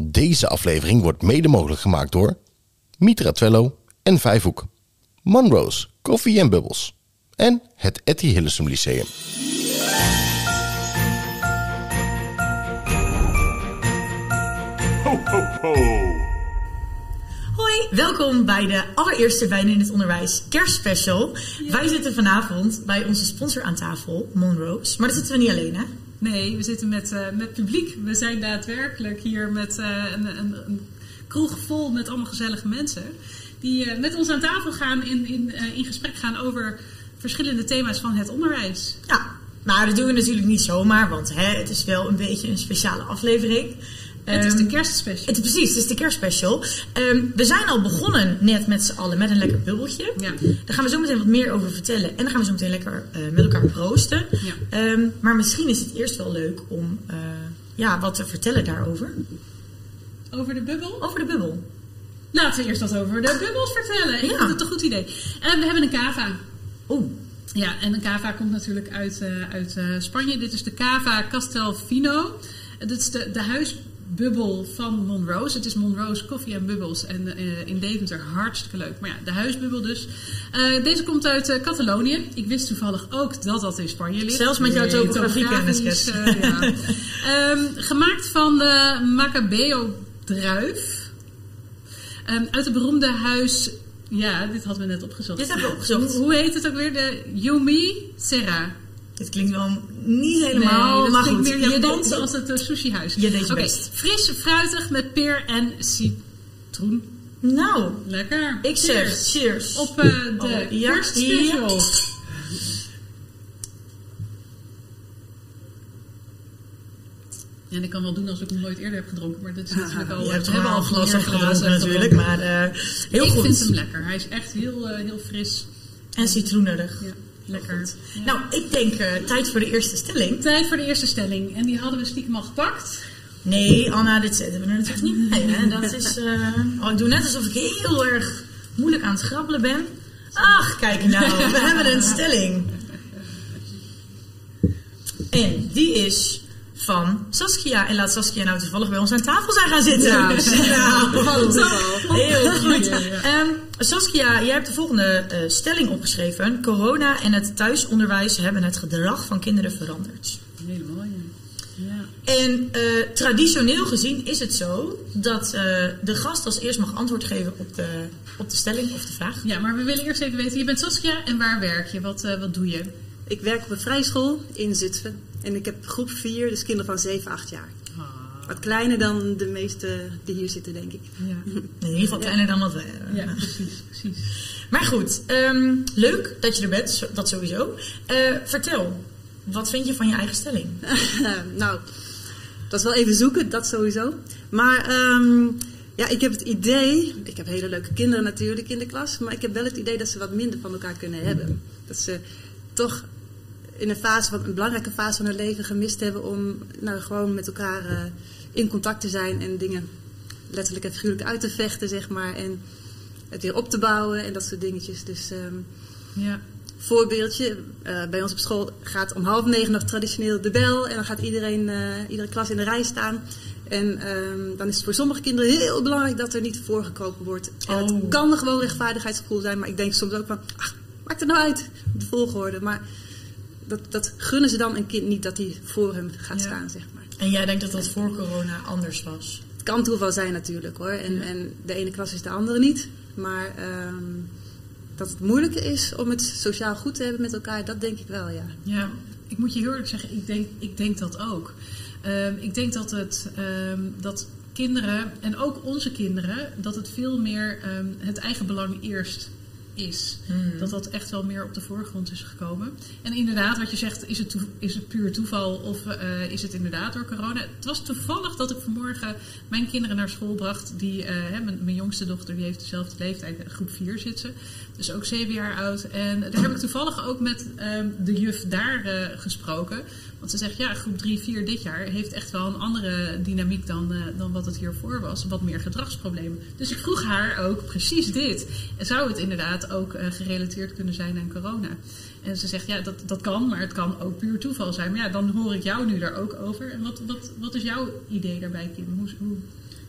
Deze aflevering wordt mede mogelijk gemaakt door Mitra Twello en Vijfhoek, Monroe's Koffie en Bubbles en het Etty Hillesum Lyceum. Ho, ho, ho. Hoi, welkom bij de allereerste Wijn in het Onderwijs kerstspecial. Wij zitten vanavond bij onze sponsor aan tafel, Monroe's. Maar daar zitten we niet alleen, hè? Nee, we zitten met, eh, met publiek. We zijn daadwerkelijk hier met eh, een, een, een kroeg vol met allemaal gezellige mensen. Die eh, met ons aan tafel gaan in, in, in gesprek gaan over verschillende thema's van het onderwijs. Ja, maar dat doen we natuurlijk niet zomaar, want hè, het is wel een beetje een speciale aflevering. Het is de Ehm, kerstspecial. Het, precies, het is de kerstspecial. Ehm, we zijn al begonnen net met z'n allen met een lekker bubbeltje. Ja. Daar gaan we zo meteen wat meer over vertellen. En dan gaan we zo meteen lekker eh, met elkaar proosten. Ja. Ehm, maar misschien is het eerst wel leuk om eh, ja, wat te vertellen daarover. Over de bubbel? Over de bubbel. Laten we eerst wat over de bubbels vertellen. Ik Ja. vind het een goed idee. En we hebben een cava. Oeh, Ja, en een cava komt natuurlijk uit, eh, uit Spanje. Dit is de cava Castelfino. Dit is de, de huisbubbel van Monroe's. Het is Monroe's Koffie en Bubbels. En eh, in Deventer hartstikke leuk. Maar ja, de huisbubbel dus. Eh, deze komt uit eh, Catalonië. Ik wist toevallig ook dat dat in Spanje ligt. Zelfs met jouw Nee, topografiekennis, ja. Ehm, gemaakt van de Macabeo druif. Ehm, uit het beroemde huis... Ja, dit hadden we net opgezocht. Dit hebben we opgezocht. Hoe, hoe heet het ook weer? De Yumi Serra. Dit klinkt wel niet helemaal, maar klinkt goed. meer je deed- als het uh, sushihuis. Je deed je best. Fris, fruitig met peer en citroen. Nou, Lekker. ik zeg cheers. Op eh, de Oh, ja, kerstspecial. En ik kan wel doen alsof ik hem nooit eerder heb gedronken, maar dit is natuurlijk al... je hebt er wel al glas gedronken natuurlijk, maar eh, heel ik goed. vind hem lekker. Hij is echt heel, eh, heel fris. En citroenerig. Ja, lekker. Ja. Nou, ik denk eh, tijd voor de eerste stelling. Tijd voor de eerste stelling. En die hadden we stiekem al gepakt. Nee, Anna, dit zetten we er natuurlijk niet bij. Hè? Dat is, eh, oh, ik doe net alsof ik heel erg moeilijk aan het grabbelen ben. Ach, kijk nou, we hebben een stelling. En die is van Saskia. En laat Saskia nou toevallig bij ons aan tafel zijn gaan zitten. Ja, Nou. Heel goed. Ja. Ehm, Saskia, jij hebt de volgende eh, stelling opgeschreven. Corona en het thuisonderwijs hebben het gedrag van kinderen veranderd. Helemaal, ja. ja. En eh, traditioneel gezien is het zo dat eh, de gast als eerst mag antwoord geven op de, op de stelling of de vraag. Ja, maar we willen eerst even weten, je bent Saskia en waar werk je? Wat, wat doe je? Ik werk op een vrijschool in Zutphen. En ik heb groep 4, dus kinderen van 7, 8 jaar. Wat kleiner dan de meeste die hier zitten, denk ik. Ja, In ieder geval kleiner dan wat wij hebben. ja precies, precies. Maar goed, ehm, leuk dat je er bent, dat sowieso. Eh, vertel, wat vind je van je eigen stelling? nou, dat is wel even zoeken, dat sowieso. Maar ehm, ja, ik heb het idee, ik heb hele leuke kinderen natuurlijk in de klas, maar ik heb wel het idee dat ze wat minder van elkaar kunnen hebben. Dat ze toch in een fase, van, een belangrijke fase van hun leven gemist hebben om nou, gewoon met elkaar eh, in contact te zijn en dingen letterlijk en figuurlijk uit te vechten, zeg maar. En het weer op te bouwen en dat soort dingetjes. Dus ehm, Ja, voorbeeldje. eh, bij ons op school gaat om half negen nog traditioneel de bel. En dan gaat iedereen, eh, iedere klas in de rij staan. En ehm, dan is het voor sommige kinderen heel belangrijk dat er niet voorgekropen wordt. En Oh. Het kan gewoon rechtvaardigheidsgevoel zijn. Maar ik denk soms ook van, ach, maakt het nou uit, de volgorde. Maar dat, dat gunnen ze dan een kind niet dat hij voor hem gaat Ja. staan, zeg maar. En jij denkt dat dat voor corona anders was? Het kan toeval zijn natuurlijk hoor. En, en de ene klas is de andere niet. Maar ehm, dat het moeilijker is om het sociaal goed te hebben met elkaar, dat denk ik wel, ja. ja, ik moet je heel eerlijk zeggen, ik denk, ik denk dat ook. Ehm, ik denk dat, het, ehm, dat kinderen, en ook onze kinderen, dat het veel meer het eigen belang eerst is. Dat dat echt wel meer op de voorgrond is gekomen. En inderdaad, wat je zegt, is het, toe- is het puur toeval of eh, is het inderdaad door corona? Het was toevallig dat ik vanmorgen mijn kinderen naar school bracht. Die, eh, hè, mijn, mijn jongste dochter die heeft dezelfde leeftijd, eh, groep 4 zit ze. Dus ook zeven jaar oud. En daar heb ik toevallig ook met ehm, de juf daar gesproken. Want ze zegt, ja, groep 3, 4 dit jaar heeft echt wel een andere dynamiek dan, eh, dan wat het hiervoor was. Wat meer gedragsproblemen. Dus ik vroeg haar ook precies dit. En zou het inderdaad ook eh, gerelateerd kunnen zijn aan corona? En ze zegt, ja, dat, dat kan, maar het kan ook puur toeval zijn. Maar ja, dan hoor ik jou nu daar ook over. En wat, wat, wat is jouw idee daarbij, Kim? Hoe, hoe...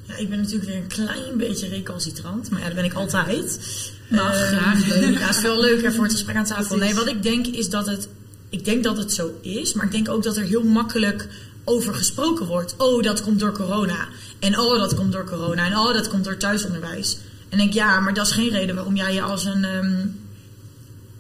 Ja, ik ben natuurlijk weer een klein beetje recalcitrant, maar ja, dat ben ik altijd. Mag, Ehm, graag. Ja, het is veel leuker voor het gesprek aan tafel. Nee, wat ik denk is dat het, ik denk dat het zo is, maar ik denk ook dat er heel makkelijk over gesproken wordt. Oh, dat komt door corona. En oh, dat komt door corona. En oh, dat komt door thuisonderwijs. En ik denk, ja, maar dat is geen reden waarom jij je als een ehm,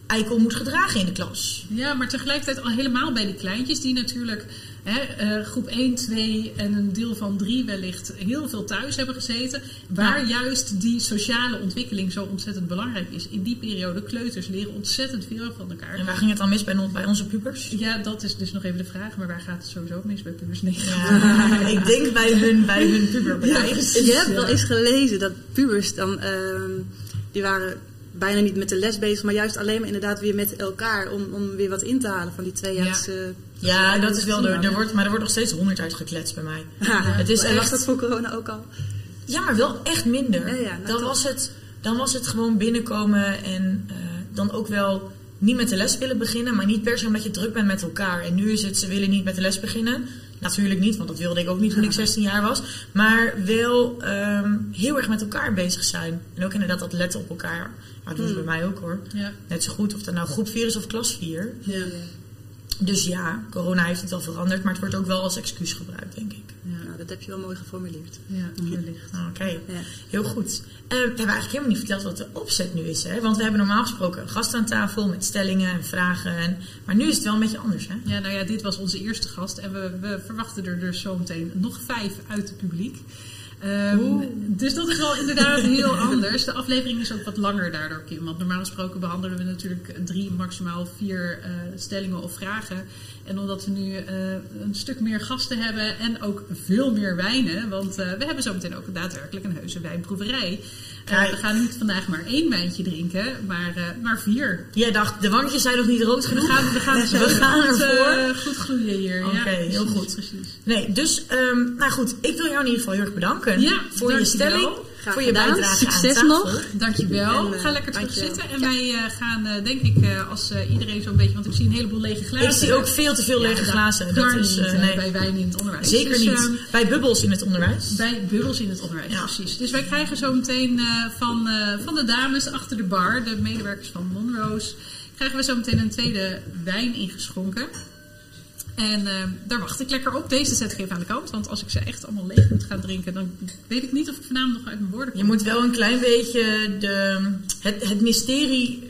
eikel moet gedragen in de klas. Ja, maar tegelijkertijd al helemaal bij die kleintjes die natuurlijk hè, eh, groep 1, 2 en een deel van 3 wellicht heel veel thuis hebben gezeten. Waar juist die sociale ontwikkeling zo ontzettend belangrijk is. In die periode, kleuters leren ontzettend veel van elkaar. En waar ging het dan mis bij, bij onze pubers? Ja, dat is dus nog even de vraag. Maar waar gaat het sowieso mis bij pubers? Nee. Ja, ik denk bij hun, bij hun puberbedrijf. Je hebt wel eens gelezen dat pubers dan, ehm, die waren bijna niet met de les bezig, maar juist alleen maar inderdaad weer met elkaar om, om weer wat in te halen van die tweejaarse... Ja, dat is wel. Er, er wordt, maar er wordt nog steeds honderd uitgekletst bij mij. Het is was echt- dat voor corona ook al? Ja, maar wel echt minder. Ja, ja, dan, was het, dan was het gewoon binnenkomen en eh, dan ook wel niet met de les willen beginnen, maar niet per se omdat je druk bent met elkaar. En nu is het, ze willen niet met de les beginnen. Natuurlijk niet, want dat wilde ik ook niet toen ik 16 jaar was. Maar wel ehm, heel erg met elkaar bezig zijn. En ook inderdaad dat letten op elkaar. Maar dat doen ze bij mij ook hoor. Ja. Net zo goed of dat nou groep 4 is of klas 4. Ja. Dus ja, corona heeft het wel veranderd, maar het wordt ook wel als excuus gebruikt, denk ik. Nou, dat heb je wel mooi geformuleerd. Ja, wellicht. Ah, Oké, Ja. heel goed. Eh, we hebben eigenlijk helemaal niet verteld wat de opzet nu is. Hè? Want we hebben normaal gesproken een gast aan tafel met stellingen en vragen. En, maar nu is het wel een beetje anders. Hè? Ja, nou ja, dit was onze eerste gast. En we, we verwachten er dus zometeen nog vijf uit het publiek. Ehm, dus dat is wel inderdaad heel anders. De aflevering is ook wat langer daardoor, Kim. Want normaal gesproken behandelen we natuurlijk drie, maximaal vier eh, stellingen of vragen. En omdat we nu eh, een stuk meer gasten hebben en ook veel meer wijnen. Want eh, we hebben zometeen ook daadwerkelijk een heuse wijnproeverij. Eh, Kijk. we gaan niet vandaag maar één wijntje drinken, maar, eh, maar vier. Jij dacht, de wandjes zijn nog niet rood We genoeg. gaan, we gaan, We gaan goed, ervoor. eh, goed gloeien hier. Oké, ja, heel goed. Precies. Nee, dus, ehm, nou goed, ik wil jou in ieder geval heel erg bedanken Ja, voor je stelling, Graag voor je bijdrage Succes nog. Dankjewel. Eh, Ga lekker terug zitten. En wij eh, gaan, eh, denk ik, als iedereen zo'n beetje... Want ik zie een heleboel lege glazen. Ik zie ook veel te veel lege glazen. Dat is, niet nee, bij wijn in het onderwijs. zeker Dus, niet. ehm, Bij bubbels in het onderwijs. bij bubbels in het onderwijs, Ja. precies. Dus wij krijgen zo meteen van, van de dames achter de bar, de medewerkers van Monroe's, krijgen we zo meteen een tweede wijn ingeschonken. En eh, daar wacht ik lekker op. Deze zet ik even aan de kant, want als ik ze echt allemaal leeg moet gaan drinken, dan weet ik niet of ik vanavond nog uit mijn woorden kom. Je moet wel een klein beetje de, het, het mysterie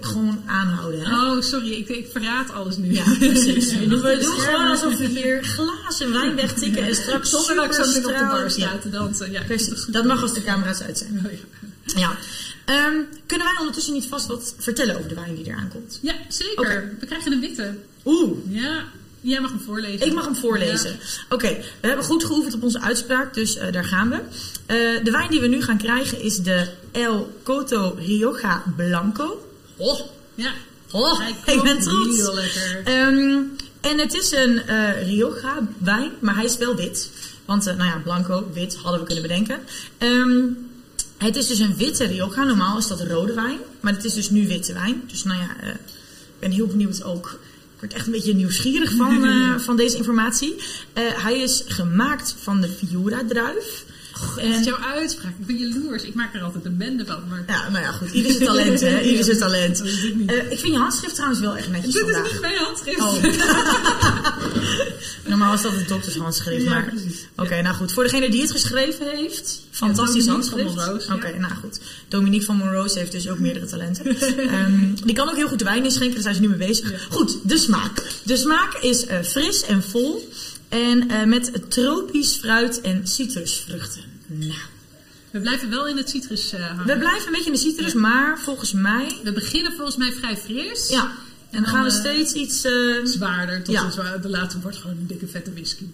gewoon aanhouden. Hè? Oh, sorry, ik, ik verraad alles nu. Ja, precies. Ja, We doen gewoon alsof we hier glazen wijn wegtikken en straks Zonder dat ik zo op de bar sta Ja, te dansen. Ja, precies. Dat mag als de camera's uit zijn. Oh, ja. Ja. Ehm, kunnen wij ondertussen niet vast wat vertellen over de wijn die eraan komt? Ja, zeker. We krijgen een witte. Oeh, Ja, jij mag hem voorlezen. ik mag hem voorlezen. Oké, we hebben goed geoefend op onze uitspraak, dus eh, daar gaan we. Eh, de wijn die we nu gaan krijgen is de El Coto Rioja Blanco. Oh, Ja. oh Hij ik ben trots. Heel lekker. Ehm, en het is een eh, Rioja wijn, maar hij is wel wit. Want, nou ja, blanco, wit hadden we kunnen bedenken. Ehm, het is dus een witte Rioja. Normaal is dat rode wijn. Maar het is dus nu witte wijn. Dus nou ja, ik ben heel benieuwd ook. Ik word echt een beetje nieuwsgierig van, eh, van deze informatie. Eh, hij is gemaakt van de Fiora-druif. Dat is jouw uitspraak. Ik ben jaloers. Ik maak er altijd een bende van. Maar Ja, nou ja, goed. Ieder zijn talent, hè. Ieder zijn talent. Ik. Eh, ik vind je handschrift trouwens wel echt netjes Dit is niet mijn handschrift. Oh. Normaal is dat het doktershandschrift. Ja, maar... Oké, nou goed. Voor degene die het geschreven heeft, fantastisch Dominique van handschrift. Ja. Oké, nou goed. Dominique van Monroe's heeft dus ook meerdere talenten. Ehm, die kan ook heel goed de wijn inschenken, daar zijn ze nu mee bezig. Goed, de smaak. De smaak is eh, fris en vol. En eh, met tropisch fruit en citrusvruchten. Nou, We blijven wel in het citrus eh, hangen. we blijven een beetje in de citrus, maar volgens mij... We beginnen volgens mij vrij fris. Ja, en dan gaan we eh, steeds iets... Zwaarder tot Ja. zwaar, de laatste wordt gewoon een dikke vette whisky.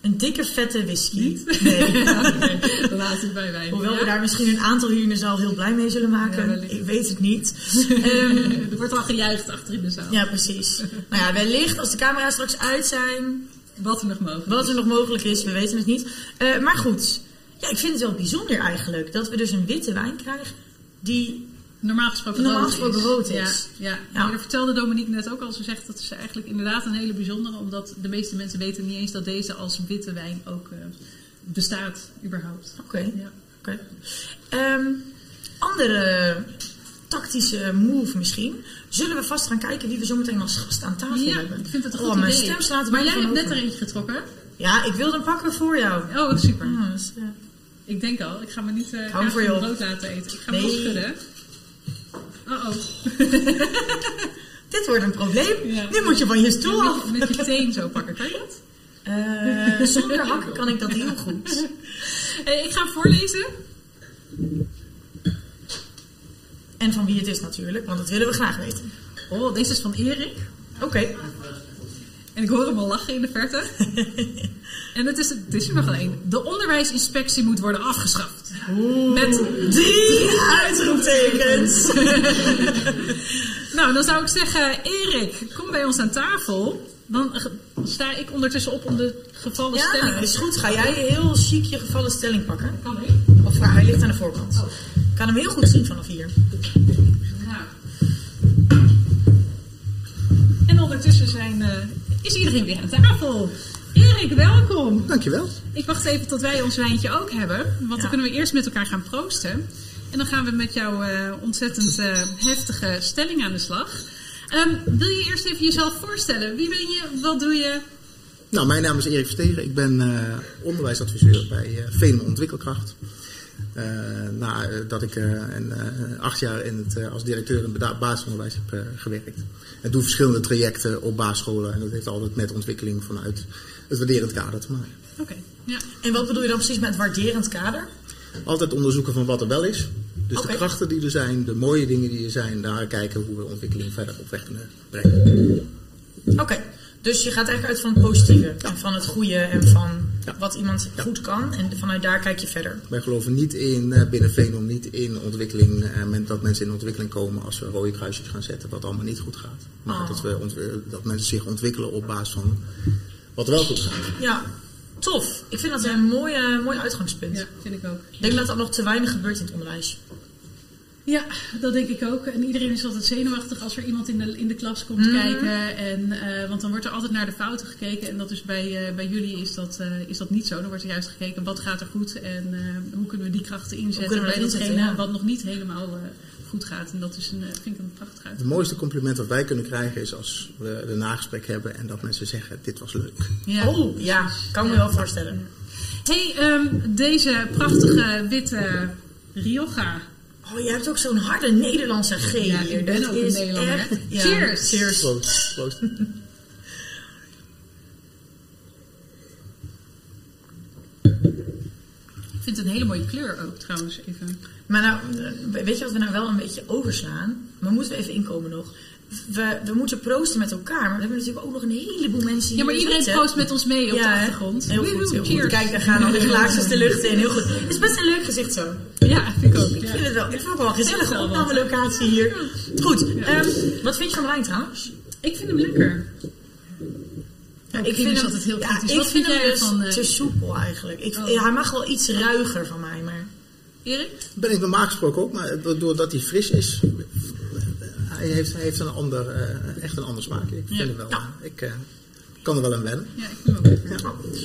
een dikke vette whisky. Niet? Nee. de laatste bij wijn. Hoewel Ja. we daar misschien een aantal hier in de zaal heel blij mee zullen maken. ik weet het niet. Ehm, Er wordt al gejuicht achter in de zaal. ja, precies. Nou ja, wellicht als de camera's straks uit zijn, Wat er nog mogelijk wat is. er nog mogelijk is, we weten het niet. Eh, maar goed, ja, ik vind het wel bijzonder eigenlijk dat we dus een witte wijn krijgen die... Normaal gesproken Normaal rood gesproken is. rood is. Ja, ja. Ja. Maar dat vertelde Dominique net ook al. Ze zegt dat is eigenlijk inderdaad een hele bijzondere. Omdat de meeste mensen weten niet eens dat deze als witte wijn ook eh, bestaat überhaupt. Oké. Ja. Ehm, andere tactische move misschien. Zullen we vast gaan kijken wie we zo meteen als gast aan tafel Ja, hebben? ik vind het een Oh, goed mijn idee. stem slaat maar jij hebt net er eentje getrokken. Ja, ik wilde hem pakken voor jou. Oh, super. Ja, dus, eh, Ik denk al, ik ga me niet uh, hem voor je brood laten eten. Ik ga hem Nee. nee. schudden. Oh oh. dit wordt een probleem. Ja. Nu moet je van je stoel af. Met, met je teen zo pakken, kan je dat? Eh, zonder hakken kan ik dat heel goed. Eh, ik ga hem voorlezen. En van wie het is natuurlijk, want dat willen we graag weten. Oh, deze is van Erik. Oké. En ik hoor hem al lachen in de verte. en het is, het is er nog alleen. De onderwijsinspectie moet worden afgeschaft. Met Drie uitroeptekens. Nou, dan zou ik zeggen, Erik, kom bij ons aan tafel. Dan sta ik ondertussen op om de gevallen Ja, stelling... is goed. Ga jij heel chic je gevallen stelling pakken? Kan ik? Of? Hij ligt aan de voorkant. Ik kan hem heel goed zien vanaf hier. Nou. En ondertussen zijn, eh, is iedereen weer aan tafel. Erik, welkom. Dankjewel. Ik wacht even tot wij ons wijntje ook hebben. Want Ja. dan kunnen we eerst met elkaar gaan proosten. En dan gaan we met jouw eh, ontzettend eh, heftige stelling aan de slag. Ehm, wil je eerst even jezelf voorstellen? Wie ben je? Wat doe je? Nou, mijn naam is Erik Verstegen. Ik ben eh, onderwijsadviseur bij uh, Venem Ontwikkelkracht. Uh, nadat ik uh, een, uh, acht jaar in het, als directeur in het basisonderwijs heb gewerkt. En doe verschillende trajecten op basisscholen. En dat heeft altijd met ontwikkeling vanuit het waarderend kader te maken. Oké, okay, ja. En wat bedoel je dan precies met waarderend kader? Altijd onderzoeken van wat er wel is. Dus de krachten die er zijn, de mooie dingen die er zijn. Daar kijken hoe we ontwikkeling verder op weg kunnen brengen. Oké, dus je gaat eigenlijk uit van het positieve. En van het goede en van Ja. wat iemand goed kan. En vanuit daar kijk je verder. Wij geloven niet in, eh, binnen Venom, niet in ontwikkeling, eh, men- dat mensen in ontwikkeling komen als we rode kruisjes gaan zetten, wat allemaal niet goed gaat. Maar Oh. dat, we dat mensen zich ontwikkelen op basis van wat wel goed gaat. Ja, tof. Ik vind dat een mooie, mooi uitgangspunt. ja, vind ik ook. Ik denk dat dat nog te weinig gebeurt in het onderwijs. Ja, dat denk ik ook. En iedereen is altijd zenuwachtig als er iemand in de, in de klas komt Mhm. kijken. En, eh, want dan wordt er altijd naar de fouten gekeken. En dat is bij, eh, bij jullie is dat, eh, is dat niet zo. Dan wordt er juist gekeken wat gaat er goed en eh, hoe kunnen we die krachten inzetten bij dat datgene ja. wat nog niet helemaal eh, goed gaat. En dat is een, vind ik een prachtig uit. Het mooiste compliment wat wij kunnen krijgen is als we een nagesprek hebben en dat mensen zeggen, dit was leuk. Ja. Oh, ja. Kan ik me wel voorstellen. Hey, ehm, deze prachtige witte Rioja. Oh, je hebt ook zo'n harde Nederlandse G Ja, hier. ik ben Dat ook een is Nederlander, echt- hè? ja. Cheers. Cheers. Proost. Proost. Ik vind het een hele mooie kleur ook trouwens. Even. Maar nou, eh, weet je wat we nou wel een beetje overslaan? Maar moeten we even inkomen nog? We, we moeten proosten met elkaar, maar we hebben natuurlijk ook nog een heleboel mensen hier Ja, maar iedereen zitten. proost met ons mee op de achtergrond. Heel goed, heel goed. Kijk, daar gaan al de glaasjes de lucht in. Heel goed. Het is best een leuk gezicht zo. Ja, vind ik ook. Ik ja. vind het wel, ik vind het wel een gezellige Ja, opnamelocatie hier. Goed, ehm, wat vind je van de wijn trouwens? Ik vind hem lekker. Ja, ik vind het altijd heel ja, kritisch. ik Wat vind vind hem jij dus ervan, eh? te soepel eigenlijk. Ik, Oh. ja, hij mag wel iets ruiger van mij, maar... Erik? Ben ik normaal gesproken ook, maar doordat hij fris is, hij heeft, hij heeft een ander, eh, echt een ander smaakje. Ik, vind Ja. het wel, Ja. ik eh, kan er wel aan wennen. Ja, ik ook lekker.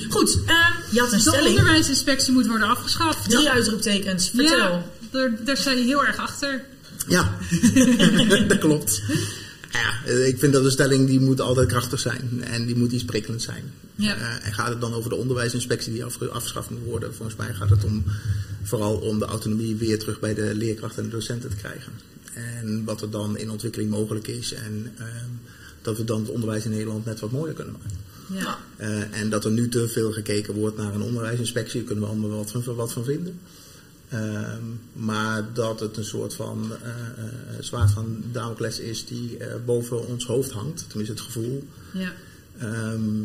Goed, ehm, je had een De stelling. onderwijsinspectie moet worden afgeschaft. Drie uitroeptekens. Vertel. Ja, daar, daar sta je heel erg achter. Ja, dat klopt. Ja, eh, ik vind dat een stelling die moet altijd krachtig zijn en die moet iets prikkelend zijn. Ja. Eh, en gaat het dan over de onderwijsinspectie die afge- afgeschaft moet worden? Volgens mij gaat het om, vooral om de autonomie weer terug bij de leerkrachten en de docenten te krijgen. En wat er dan in ontwikkeling mogelijk is en ehm, dat we dan het onderwijs in Nederland net wat mooier kunnen maken. Ja. Eh, en dat er nu te veel gekeken wordt naar een onderwijsinspectie, daar kunnen we allemaal wat van, wat van vinden. Ehm, maar dat het een soort van eh, eh, zwaard van Damocles is die eh, boven ons hoofd hangt, tenminste het gevoel. ja. Ehm,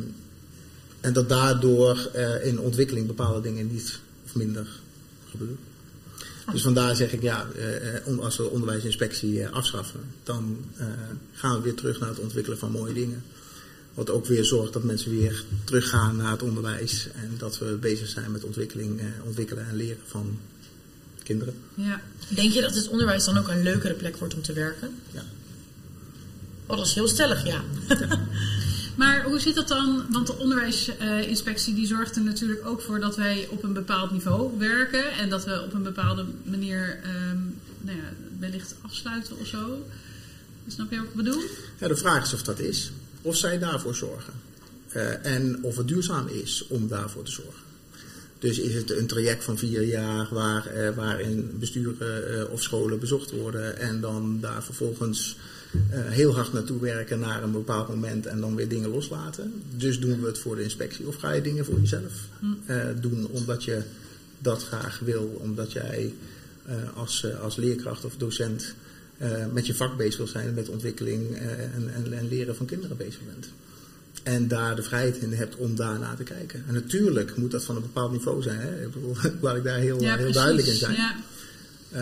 en dat daardoor eh, in ontwikkeling bepaalde dingen niet of minder gebeuren. Dus vandaar zeg ik ja, eh, eh, als we onderwijsinspectie eh, afschaffen, dan eh, gaan we weer terug naar het ontwikkelen van mooie dingen. Wat ook weer zorgt dat mensen weer teruggaan naar het onderwijs en dat we bezig zijn met ontwikkeling, eh, ontwikkelen en leren van kinderen. ja. Denk je dat het onderwijs dan ook een leukere plek wordt om te werken? Ja. Oh, dat is heel stellig, ja. Maar hoe zit dat dan? Want de onderwijsinspectie die zorgt er natuurlijk ook voor dat wij op een bepaald niveau werken. En dat we op een bepaalde manier ehm, nou ja, wellicht afsluiten of zo. Snap je wat ik bedoel? Ja, de vraag is of dat is. Of zij daarvoor zorgen. Eh, en of het duurzaam is om daarvoor te zorgen. Dus is het een traject van vier jaar waar, eh, waarin besturen eh, of scholen bezocht worden en dan daar vervolgens heel hard naartoe werken naar een bepaald moment en dan weer dingen loslaten. Dus doen we het voor de inspectie of ga je dingen voor jezelf eh, doen omdat je dat graag wil, omdat jij eh, als, eh, als leerkracht of docent eh, met je vak bezig wil zijn, met ontwikkeling eh, en, en, en leren van kinderen bezig bent. En daar de vrijheid in hebt om daarna te kijken. En natuurlijk moet dat van een bepaald niveau zijn. Hè? Ik bedoel, laat ik daar heel, heel duidelijk in zijn. Ja. Uh,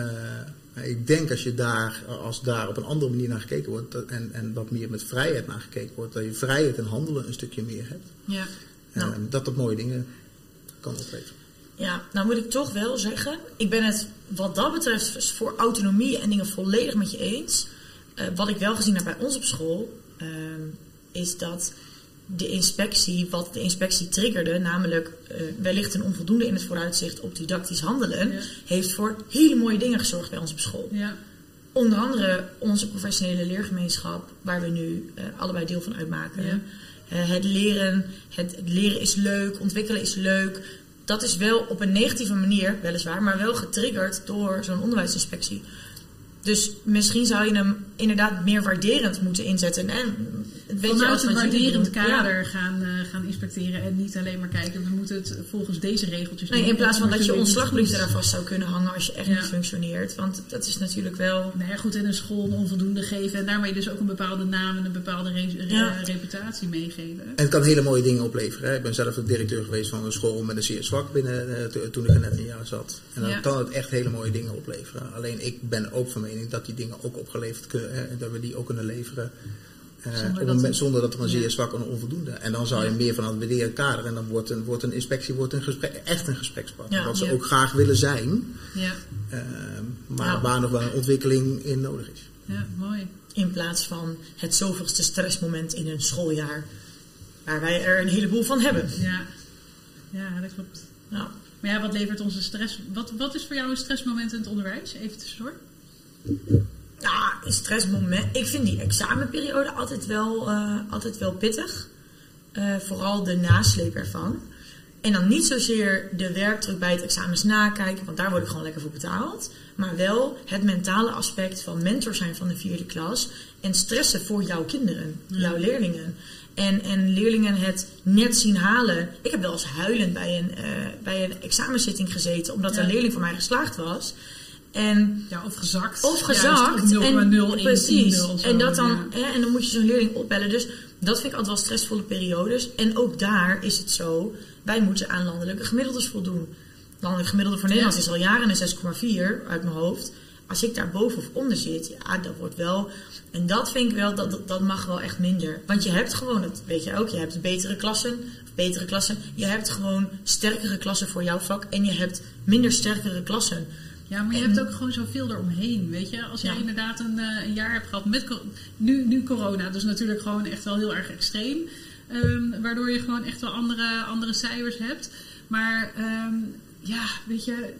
ik denk als je daar, als daar op een andere manier naar gekeken wordt en, en wat meer met vrijheid naar gekeken wordt, dat je vrijheid en handelen een stukje meer hebt. Ja. En Nou. dat dat mooie dingen kan opleveren. Ja, nou moet ik toch wel zeggen, ik ben het wat dat betreft voor autonomie en dingen volledig met je eens. Eh, wat ik wel gezien heb bij ons op school, ehm, is dat de inspectie, wat de inspectie triggerde, namelijk eh, wellicht een onvoldoende in het vooruitzicht op didactisch handelen, Ja. heeft voor hele mooie dingen gezorgd bij ons op school. Ja. Onder andere onze professionele leergemeenschap, waar we nu eh, allebei deel van uitmaken. Ja. Eh, het leren, het, het leren is leuk, ontwikkelen is leuk. Dat is wel op een negatieve manier, weliswaar, maar wel getriggerd door zo'n onderwijsinspectie. Dus misschien zou je hem inderdaad meer waarderend moeten inzetten. En Vanuit een waarderend kader ja. gaan, eh, gaan inspecteren en niet alleen maar kijken, we moeten het volgens deze regeltjes Nee, doen. in plaats van dat je ontslagbrief eraan vast zou kunnen hangen als je echt Ja. niet functioneert. Want dat is natuurlijk wel. Nou ja, goed, in een school een onvoldoende geven en daarmee dus ook een bepaalde naam en een bepaalde re- re- Ja. reputatie meegeven. En het kan hele mooie dingen opleveren. Hè. Ik ben zelf de directeur geweest van een school met een zeer zwak binnen eh, to- toen ik er net een jaar zat. En dan Ja. kan het echt hele mooie dingen opleveren. Alleen ik ben ook van mening dat die dingen ook opgeleverd kunnen, hè, dat we die ook kunnen leveren. Eh, Zonder een dat zonder dat er een Ja. zeer zwak en onvoldoende. En dan zou je Ja. meer van het waarderen kader. En dan wordt een, wordt een inspectie wordt een gesprek, echt een gesprekspartner. Ja, wat ze ja. ook graag willen zijn. Ja, eh, maar Ja. waar nog wel een ontwikkeling in nodig is. ja, mooi. In plaats van het zoveelste stressmoment in een schooljaar. Waar wij er een heleboel van hebben. Ja, ja dat klopt. Nou, Maar ja, wat levert onze stress? Wat, wat is voor jou een stressmoment in het onderwijs? Even tussendoor. Ja, een stressmoment. Ik vind die examenperiode altijd wel, eh, altijd wel pittig. Eh, vooral de nasleep ervan. En dan niet zozeer de werkdruk bij het examens nakijken, want daar word ik gewoon lekker voor betaald. Maar wel het mentale aspect van mentor zijn van de vierde klas. En stressen voor jouw kinderen, jouw leerlingen. En, en leerlingen het net zien halen. Ik heb wel eens huilend bij een, eh, bij een examenzitting gezeten, omdat Ja. een leerling van mij geslaagd was. En Ja, of gezakt. of gezakt. 0,0 en, precies. 10 of zo, en, dat dan, ja. hè, en dan moet je zo'n leerling opbellen. Dus dat vind ik altijd wel stressvolle periodes. En ook daar is het zo, wij moeten aan landelijke gemiddeldes voldoen. Landelijk gemiddelde voor Nederlands Ja. is al jaren een 6,4 uit mijn hoofd. Als ik daar boven of onder zit, ja, dat wordt wel... En dat vind ik wel, dat, dat, dat mag wel echt minder. Want je hebt gewoon, dat weet je ook, je hebt betere klassen, of betere klassen. Je hebt gewoon sterkere klassen voor jouw vak en je hebt minder sterkere klassen. Ja, maar je hebt ook gewoon zoveel eromheen, weet je. Als jij Ja. inderdaad een, eh, een jaar hebt gehad met nu, nu corona, dus natuurlijk gewoon echt wel heel erg extreem. Ehm, waardoor je gewoon echt wel andere, andere cijfers hebt. Maar ehm, ja, weet je,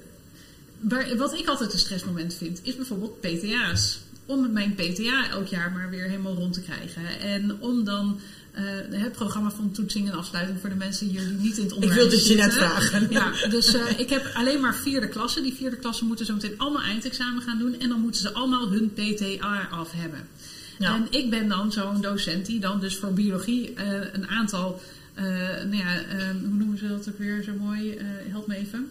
waar, wat ik altijd een stressmoment vind, is bijvoorbeeld PTA's. Om mijn PTA elk jaar maar weer helemaal rond te krijgen. En om dan eh, het programma van toetsing en afsluiting voor de mensen hier die niet in het onderwijs wilde het je net vragen. Ja, dus eh, ik heb alleen maar vierde klassen. Die vierde klassen moeten zo meteen allemaal eindexamen gaan doen. En dan moeten ze allemaal hun PTA af hebben. Ja. En ik ben dan zo'n docent die dan dus voor biologie eh, een aantal... nou ja, hoe noemen ze dat ook weer zo mooi? Help me even.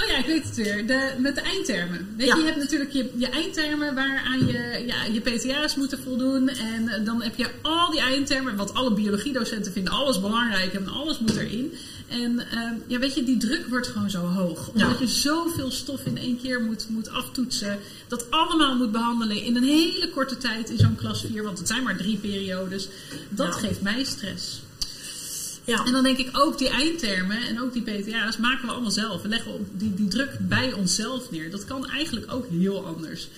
Oh ja, ik weet het weer. De, met de eindtermen. Weet Ja. je, je hebt natuurlijk je, je eindtermen waaraan je, ja, je PTA's moeten voldoen. En eh, dan heb je al die eindtermen, wat alle biologiedocenten vinden alles belangrijk en alles moet erin. En eh, ja, weet je, die druk wordt gewoon zo hoog. Omdat Ja. je zoveel stof in één keer moet, moet aftoetsen. Dat allemaal moet behandelen in een hele korte tijd in zo'n klas 4. Want het zijn maar drie periodes. Dat Ja. geeft mij stress. Ja. En dan denk ik ook die eindtermen en ook die PTA's maken we allemaal zelf. We leggen die, die druk bij onszelf neer. Dat kan eigenlijk ook heel anders.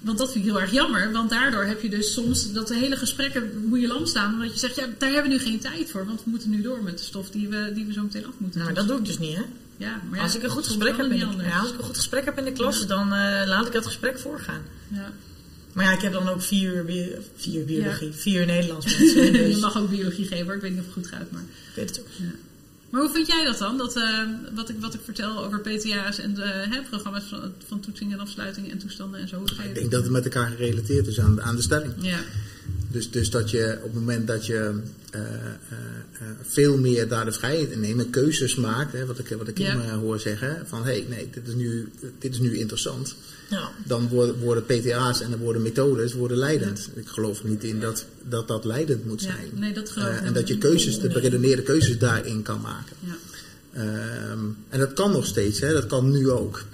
Want dat vind ik heel erg jammer. Want daardoor heb je dus soms dat de hele gesprekken moet je lam staan. Omdat je zegt, ja, daar hebben we nu geen tijd voor. Want we moeten nu door met de stof die we, die we zo meteen af moeten. Nou, maar dat doe ik dus niet, hè? Ja, maar ja, Als ik een goed gesprek heb in de, ja, als ik een goed gesprek heb in de klas, dan eh, laat ik dat gesprek voorgaan. Ja. Maar ja, ik heb dan ook vier uur, bi- vier uur biologie, Ja. vier uur Nederlands mensen. Je dus mag ook biologie geven hoor. Ik weet niet of het goed gaat. Maar, ik weet het ook. ja. maar hoe vind jij dat dan? Dat, eh, wat, ik, wat ik vertel over PTA's en de hè, programma's van, van toetsing en afsluiting en toestanden en zo. Ik denk dat het met elkaar gerelateerd is aan, aan de stelling. Ja, Dus, dus dat je op het moment dat je eh, eh, eh, veel meer daar de vrijheid in neemt keuzes maakt, hè, wat ik, wat ik Ja. hoor zeggen, van hé, hey, nee, dit is, nu, dit is nu interessant. Ja. Dan worden, worden PTA's en dan worden methodes worden leidend. Ik geloof er niet in dat dat, dat leidend moet zijn. nee, dat geloof ik en dat je keuzes, de beredeneerde keuzes daarin kan maken. ja. Ehm, en dat kan nog steeds, hè, dat kan nu ook.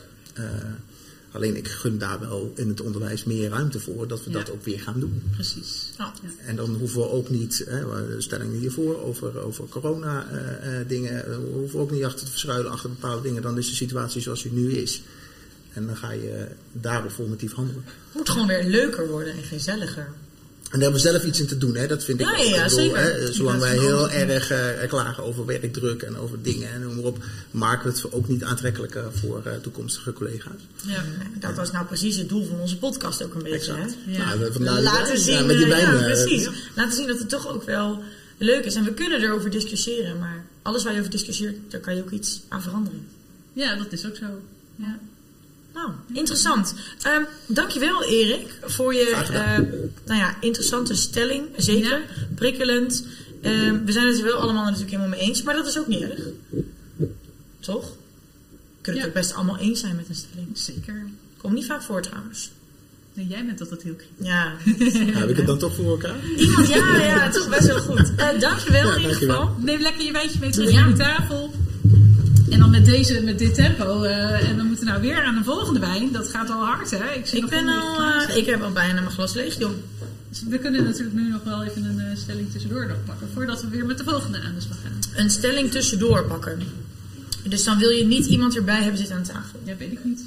Alleen ik gun daar wel in het onderwijs meer ruimte voor, dat we Ja. dat ook weer gaan doen. precies. Ja. Ja. En dan hoeven we ook niet, hè, de stelling hiervoor over, over corona eh, eh, dingen, we hoeven we ook niet achter te verschuilen achter bepaalde dingen. Dan is de situatie zoals die nu is. En dan ga je daarop formatief handelen. Het moet gewoon weer leuker worden en gezelliger. En daar hebben we zelf iets in te doen, hè? dat vind ik Ja, ook. ja, bedoel. Hè, zolang wij heel erg eh, klagen over werkdruk en over dingen en noem maar op, maken we het ook niet aantrekkelijker voor eh, toekomstige collega's. Ja. Dat was nou precies het doel van onze podcast ook een beetje. Exact. Hè? Ja. Nou, Laten wijn, zien, ja, met die eh, wijn, ja, eh, precies. ja. Laten zien dat het toch ook wel leuk is. En we kunnen erover discussiëren, maar alles waar je over discussieert, daar kan je ook iets aan veranderen. ja, dat is ook zo. Ja. Nou, interessant. Ehm dankjewel Erik voor je eh, nou ja, interessante stelling. Zeker, Ja. prikkelend. Ehm, we zijn het er wel allemaal natuurlijk helemaal mee eens, maar dat is ook niet erg. Toch? We kunnen Ja. het ook best allemaal eens zijn met een stelling. Zeker. Komt niet vaak voor trouwens. Nee, jij bent altijd heel kritisch. Ja. Nou, heb ik het dan toch voor elkaar? Iemand, ja, ja, het is best wel goed. Eh dankjewel Ja, in ieder geval. Neem lekker je wijntje mee terug Ja. naar de tafel. En dan met deze, met dit tempo. eh, en dan moeten we nou weer aan de volgende wijn. Dat gaat al hard, hè? zie Ik nog ben al, eh, ik heb al bijna mijn glas leeg. Dus We kunnen natuurlijk nu nog wel even een eh, stelling tussendoor nog pakken. Voordat we weer met de volgende aan de slag gaan. Een stelling tussendoor pakken. Dus dan wil je niet iemand erbij hebben zitten aan tafel. Ja, weet ik niet.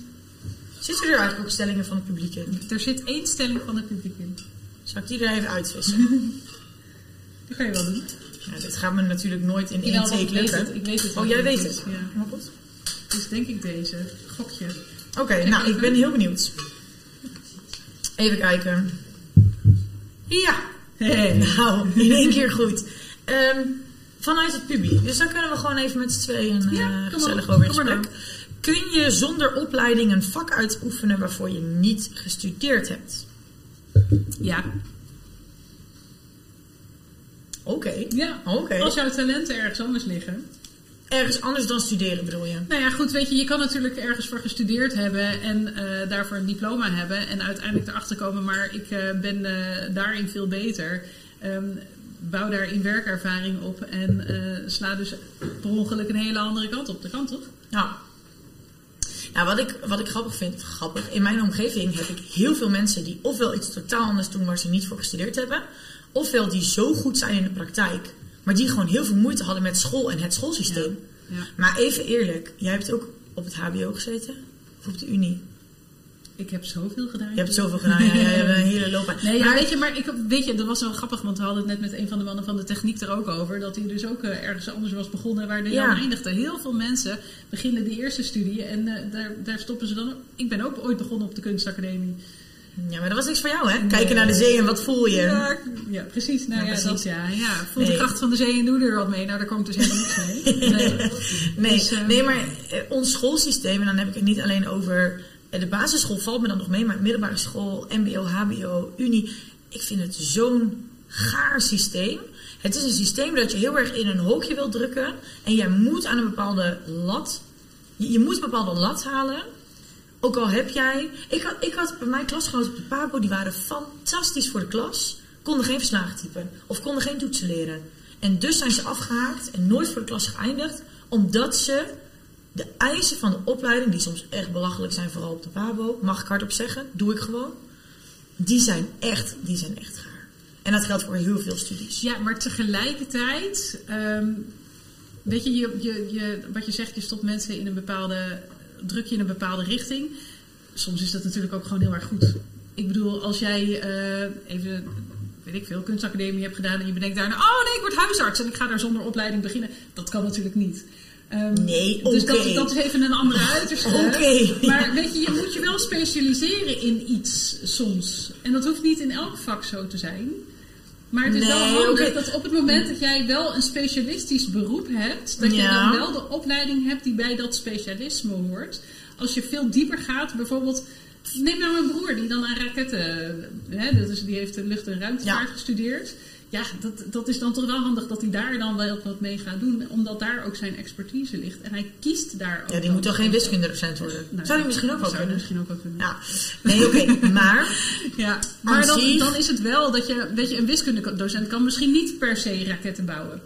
Zitten er eigenlijk ook stellingen van het publiek in? Er zit één stelling van het publiek in. Zal ik die er even uitvissen? Dat kan je wel doen. Ja, dit gaat me natuurlijk nooit in één take lukken. Ik weet het. Oh, jij weet het? Ja. Helemaal goed. Dus denk ik deze. Gokje. Oké, nou, ik ben heel benieuwd. Even kijken. Ja. nou, in één keer goed. Ehm, vanuit het publiek. Dus dan kunnen we gewoon even met z'n tweeën eh, Ja, gezellig maar. over in Kom maar gesprek. Kun je zonder opleiding een vak uitoefenen waarvoor je niet gestudeerd hebt? Ja. Oké. Ja. Oké. Als jouw talenten ergens anders liggen. Ergens anders dan studeren bedoel je? Nou ja, goed, weet je, je kan natuurlijk ergens voor gestudeerd hebben en eh, daarvoor een diploma hebben en uiteindelijk erachter komen, maar ik eh, ben eh, daarin veel beter. Ehm, bouw daarin werkervaring op en sla dus per ongeluk een hele andere kant op. Dat kan toch? Ja. Nou, wat ik, wat ik grappig vind, grappig, in mijn omgeving heb ik heel veel mensen die ofwel iets totaal anders doen waar ze niet voor gestudeerd hebben, ofwel die zo goed zijn in de praktijk, maar die gewoon heel veel moeite hadden met school en het schoolsysteem. Ja. Maar even eerlijk, jij hebt ook op het HBO gezeten? Of op de Unie? Ik heb zoveel gedaan. Je hebt zoveel gedaan, ja, ja, je hebt een hele loopbaan. Nee, ja, Maar- weet je, maar ik, weet je, dat was wel grappig, want we hadden het net met een van de mannen van de techniek er ook over. Dat hij dus ook eh, ergens anders was begonnen waar hij Ja. dan eindigde. Heel veel mensen beginnen de eerste studie en eh, daar, daar stoppen ze dan. Ik ben ook ooit begonnen op de kunstacademie. Ja, maar dat was niks voor jou, hè? Kijken naar de zee en wat voel je? Ja, ja precies. Nou Ja, ja, precies. dat ja. ja. Voel Nee. de kracht van de zee en doe er wat mee. Nou, daar komt dus helemaal niks mee. Nee. Nee, Dus, eh, nee maar eh, ons schoolsysteem, en dan heb ik het niet alleen over. eh, de basisschool valt me dan nog mee, maar middelbare school, MBO, HBO, Unie. Ik vind het zo'n gaar systeem. Het is een systeem dat je heel erg in een hokje wil drukken. En jij moet aan een bepaalde lat. Je, je moet een bepaalde lat halen. Ook al heb jij. Ik had, ik had bij mijn klasgenoten op de PABO, die waren fantastisch voor de klas. Konden geen verslagen typen. Of konden geen toetsen leren. En dus zijn ze afgehaakt en nooit voor de klas geëindigd. Omdat ze de eisen van de opleiding, die soms echt belachelijk zijn, vooral op de PABO, mag ik hardop zeggen, doe ik gewoon. Die zijn echt, die zijn echt gaar. En dat geldt voor heel veel studies. Ja, maar tegelijkertijd, ehm, weet je, je, je, je, wat je zegt, je stopt mensen in een bepaalde, druk je in een bepaalde richting. Soms is dat natuurlijk ook gewoon heel erg goed. ik bedoel, als jij eh, even, weet ik veel, kunstacademie hebt gedaan en je bedenkt daarna, oh nee, ik word huisarts en ik ga daar zonder opleiding beginnen. Dat kan natuurlijk niet. Ehm, Nee, Dus oké. dat, dat is even een andere uiterste. Oké. Maar weet je, je moet je wel specialiseren in iets soms. En dat hoeft niet in elk vak zo te zijn. Maar het is Nee, wel handig dat op het moment dat jij wel een specialistisch beroep hebt, dat je dan wel de opleiding hebt die bij dat specialisme hoort. Als je veel dieper gaat, bijvoorbeeld, neem nou mijn broer die dan aan raketten, hè, dat is, die heeft de lucht- en ruimtevaart Ja. gestudeerd. Ja, dat, dat is dan toch wel handig dat hij daar dan wel wat mee gaat doen, omdat daar ook zijn expertise ligt. En hij kiest daar ook Ja, die moet toch geen wiskundedocent worden? Nou, Zou die misschien ook wel zou kunnen? misschien ook wel kunnen. Ja. Nee, oké. Maar... Ja, maar dan, dan is het wel dat je, weet je, een wiskundedocent kan misschien niet per se raketten bouwen.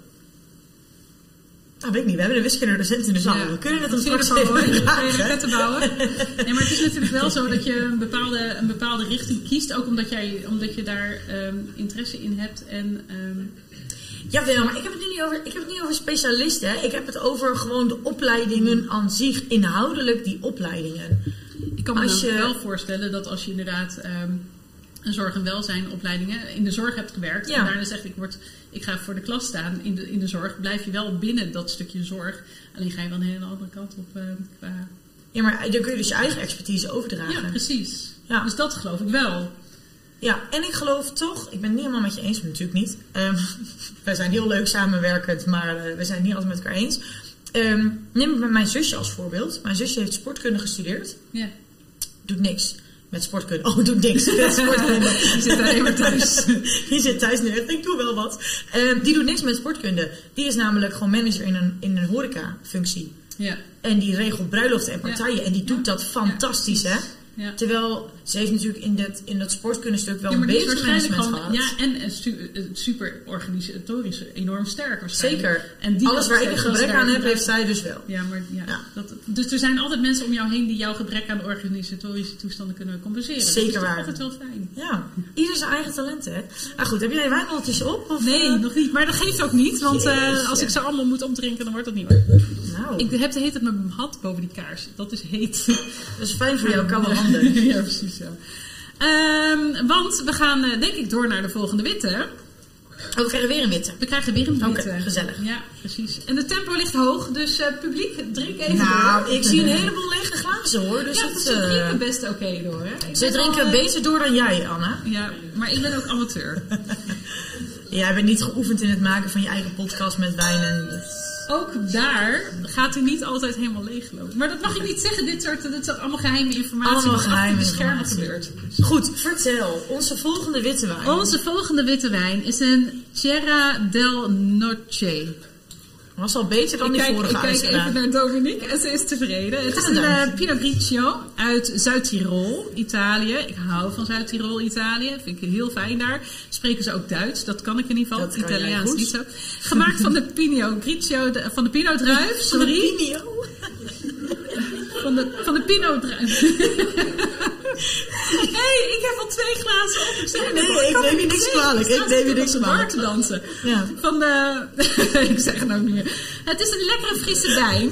Nou, weet ik niet. We hebben een wiskundedocent in de zaal. We kunnen het je straks vragen. raketten bouwen? Nee, maar het is natuurlijk wel zo dat je een bepaalde, een bepaalde richting kiest. Ook omdat, jij, omdat je daar ehm, interesse in hebt. En, ehm, Jawel, maar ik heb het nu niet over, ik heb het niet over specialisten. Hè. Ik heb het over gewoon de opleidingen aan zich. Inhoudelijk die opleidingen. ik kan me je- wel voorstellen dat als je inderdaad ehm, een zorg- en welzijnopleidingen in de zorg hebt gewerkt. Ja. En daarna zegt ik, word, ik ga voor de klas staan in de, in de zorg. Blijf je wel binnen dat stukje zorg. Alleen ga je dan een hele andere kant op qua Ja, maar dan kun je dus je eigen expertise overdragen. Ja, precies. Ja. Dus dat geloof ik wel. Ja, en ik geloof toch, ik ben het niet helemaal met je eens, natuurlijk niet. Ehm wij zijn heel leuk samenwerkend, maar eh, we zijn het niet altijd met elkaar eens. Ehm neem mijn zusje als voorbeeld. Mijn zusje heeft sportkunde gestudeerd. Ja. Doet niks met sportkunde. Oh, doet niks met sportkunde. Die zit alleen maar thuis. Die zit thuis nu echt, ik doe wel wat. Ehm, die doet niks met sportkunde. Die is namelijk gewoon manager in een, in een horeca-functie. Ja. En die regelt bruiloften en partijen. En die doet dat fantastisch, hè? Ja. Terwijl ze heeft natuurlijk in dat, in dat wel Ja, een beetje management gehad. ja, en stu- een super organisatorisch enorm sterk waarschijnlijk. Zeker. En die Alles waar ik een gebrek aan heb, heeft zij dus wel. Ja, maar ja, Ja. Dat, dus er zijn altijd mensen om jou heen die jouw gebrek aan organisatorische toestanden kunnen compenseren. Zeker dat is toch waar. altijd wel fijn. Ja, ieder zijn eigen talenten, hè. Ah goed, heb jij je wijn ondertussen op? Of, Nee, eh? nog niet. Maar dat geeft ook niet. Want eh, als ik ze allemaal moet opdrinken, dan wordt dat niet meer. Nou, Ik heb de heet het mijn hand boven die kaars. Dat is heet. dat is fijn voor jouw koude handen. ja, precies zo. Ehm, want we gaan eh, denk ik door naar de volgende witte. Oh, we krijgen weer een witte. We krijgen weer een witte. gezellig. Ja, precies. En de tempo ligt hoog, dus eh, publiek, drink even Nou, door. ik zie een heleboel lege glazen, hoor. Dus ja, het, ze eh, drinken best oké door, hè? Ik ze drinken al, beter door dan jij, Anna. Ja, maar ik ben ook amateur. Jij bent niet geoefend in het maken van je eigen podcast met wijn en... Ook daar gaat u niet altijd helemaal leeglopen. Maar dat mag ik niet zeggen. Dit soort, dit soort allemaal geheime informatie. Allemaal geheime schermen gebeurt. Goed, vertel. Onze volgende witte wijn. Onze volgende witte wijn is een Sierra del Noche. Was al beter dan Ik die kijk, vorige ik kijk even naar Dominique en ze is tevreden. Het is een eh, Pinot Grigio uit Zuid-Tirol, Italië. Ik hou van Zuid-Tirol, Italië. Vind ik heel fijn daar. Spreken ze ook Duits? Dat kan ik in ieder geval. Italiaans niet zo. Gemaakt van de Pinot Grigio, de- van de Pinot druif, sorry. Van de, van de Pinot druif. Hé, hey, ik heb al twee glazen op. Ik Nee, ik neem je niet niks kwalijk. Ik neem je niks kwalijk. te dansen. Ja. Van de... ik zeg het ook niet meer. Het is een lekkere frisse wijn.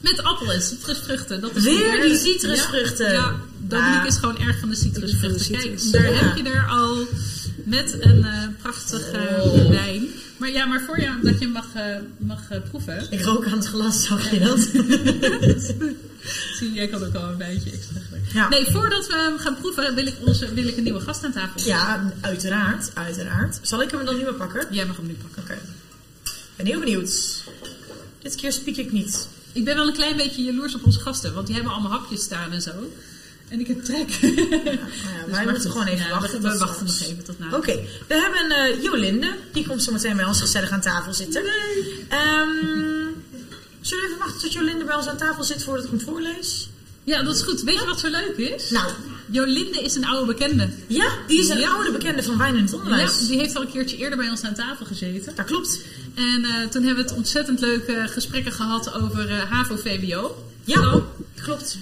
Met appel en citrusvruchten. Dat is Weer die citrusvruchten. Ja, Dominique is gewoon erg van de citrusvruchten. Kijk, daar heb je er al met een eh, prachtige Oh. wijn. Maar ja, maar voor je dat je mag, eh, mag eh, proeven. Ik rook aan het glas, zag je dat? Zie, jij kan ook al een wijntje extra. Ja. Nee, voordat we hem gaan proeven, wil ik, onze, wil ik een nieuwe gast aan tafel. Ja, uiteraard, uiteraard. Zal ik hem dan nu maar pakken? Jij mag hem nu pakken. Oké. Ben heel benieuwd. Dit keer spiek ik niet. Ik ben wel een klein beetje jaloers op onze gasten, want die hebben allemaal hapjes staan en zo. En ik heb trek. Nou ja, Dus wij maar moeten gewoon even Ja, wachten. We, wachten nog even tot na. Oké, we hebben eh Jolinde. Die komt zo meteen bij ons gezellig aan tafel zitten. Ehm, zullen we even wachten tot Jolinde bij ons aan tafel zit voordat ik hem voorlees? Ja, dat is goed. Weet je wat zo leuk is? Nou, Jolinde is een oude bekende. ja, die is een Ja. oude bekende van Wijn in het Onderwijs. Ja, die heeft al een keertje eerder bij ons aan tafel gezeten. Dat klopt. En eh, toen hebben we het ontzettend leuke gesprekken gehad over eh, HAVO-VWO. Ja, klopt.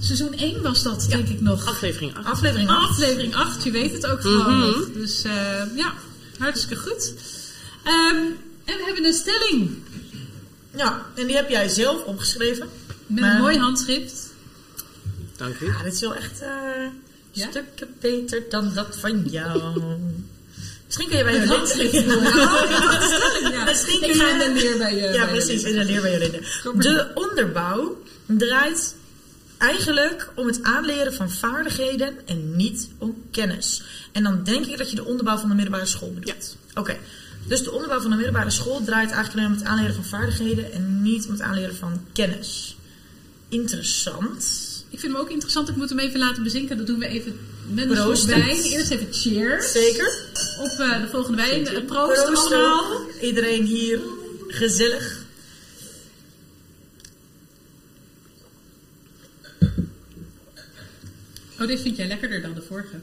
Seizoen 1 was dat, denk ik nog. Aflevering 8. Aflevering 8. Aflevering 8, je weet het ook gewoon Mhm. nog. Dus eh, ja, hartstikke goed. Ehm, en we hebben een stelling Ja, en die heb jij zelf opgeschreven. met Maar- een mooi handschrift. Dank u. Ja, dit is wel echt... eh, Ja? Stukken beter dan dat van jou. Misschien kun je bij je lid- wel- Ja, Misschien kun je- in de leer bij je. Ja, je precies, in de leer bij Jolinde. De onderbouw draait eigenlijk om het aanleren van vaardigheden en niet om kennis. En dan denk ik dat je de onderbouw van de middelbare school bedoelt. Oké, dus de onderbouw van de middelbare school draait eigenlijk alleen om het aanleren van vaardigheden en niet om het aanleren van kennis. Interessant. Ik vind hem ook interessant. Ik moet hem even laten bezinken. Dat doen we even met een wijn. Eerst even cheers. Zeker. Op eh, de volgende wijn. Eh, Proost, Proost allemaal. Iedereen hier gezellig. Oh, dit vind jij lekkerder dan de vorige.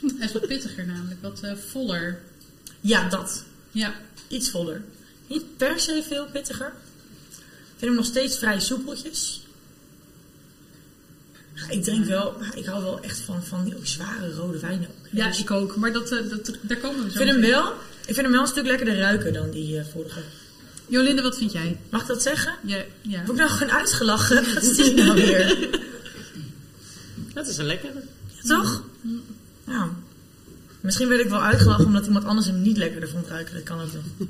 Hij is wat pittiger namelijk. Wat eh, voller. Ja, dat. Ja. Iets voller. Niet per se veel pittiger. Ik vind hem nog steeds vrij soepeltjes. Ja, Ik drink wel, maar ik hou wel echt van, van die ook zware rode wijnen. ook. Ja, Dus ik ook. Maar dat, eh, dat, daar komen we ik zo vind hem wel, ik vind hem wel een stuk lekkerder ruiken dan die eh, vorige. Jolinde, wat vind jij? Mag ik dat zeggen? Ja, ja. Word ik nou gewoon uitgelachen? Wat is dit nou weer? Dat is een lekkere. Toch? Nou, misschien werd ik wel uitgelachen omdat iemand anders hem niet lekkerder vond ruiken. Dat kan ook nog.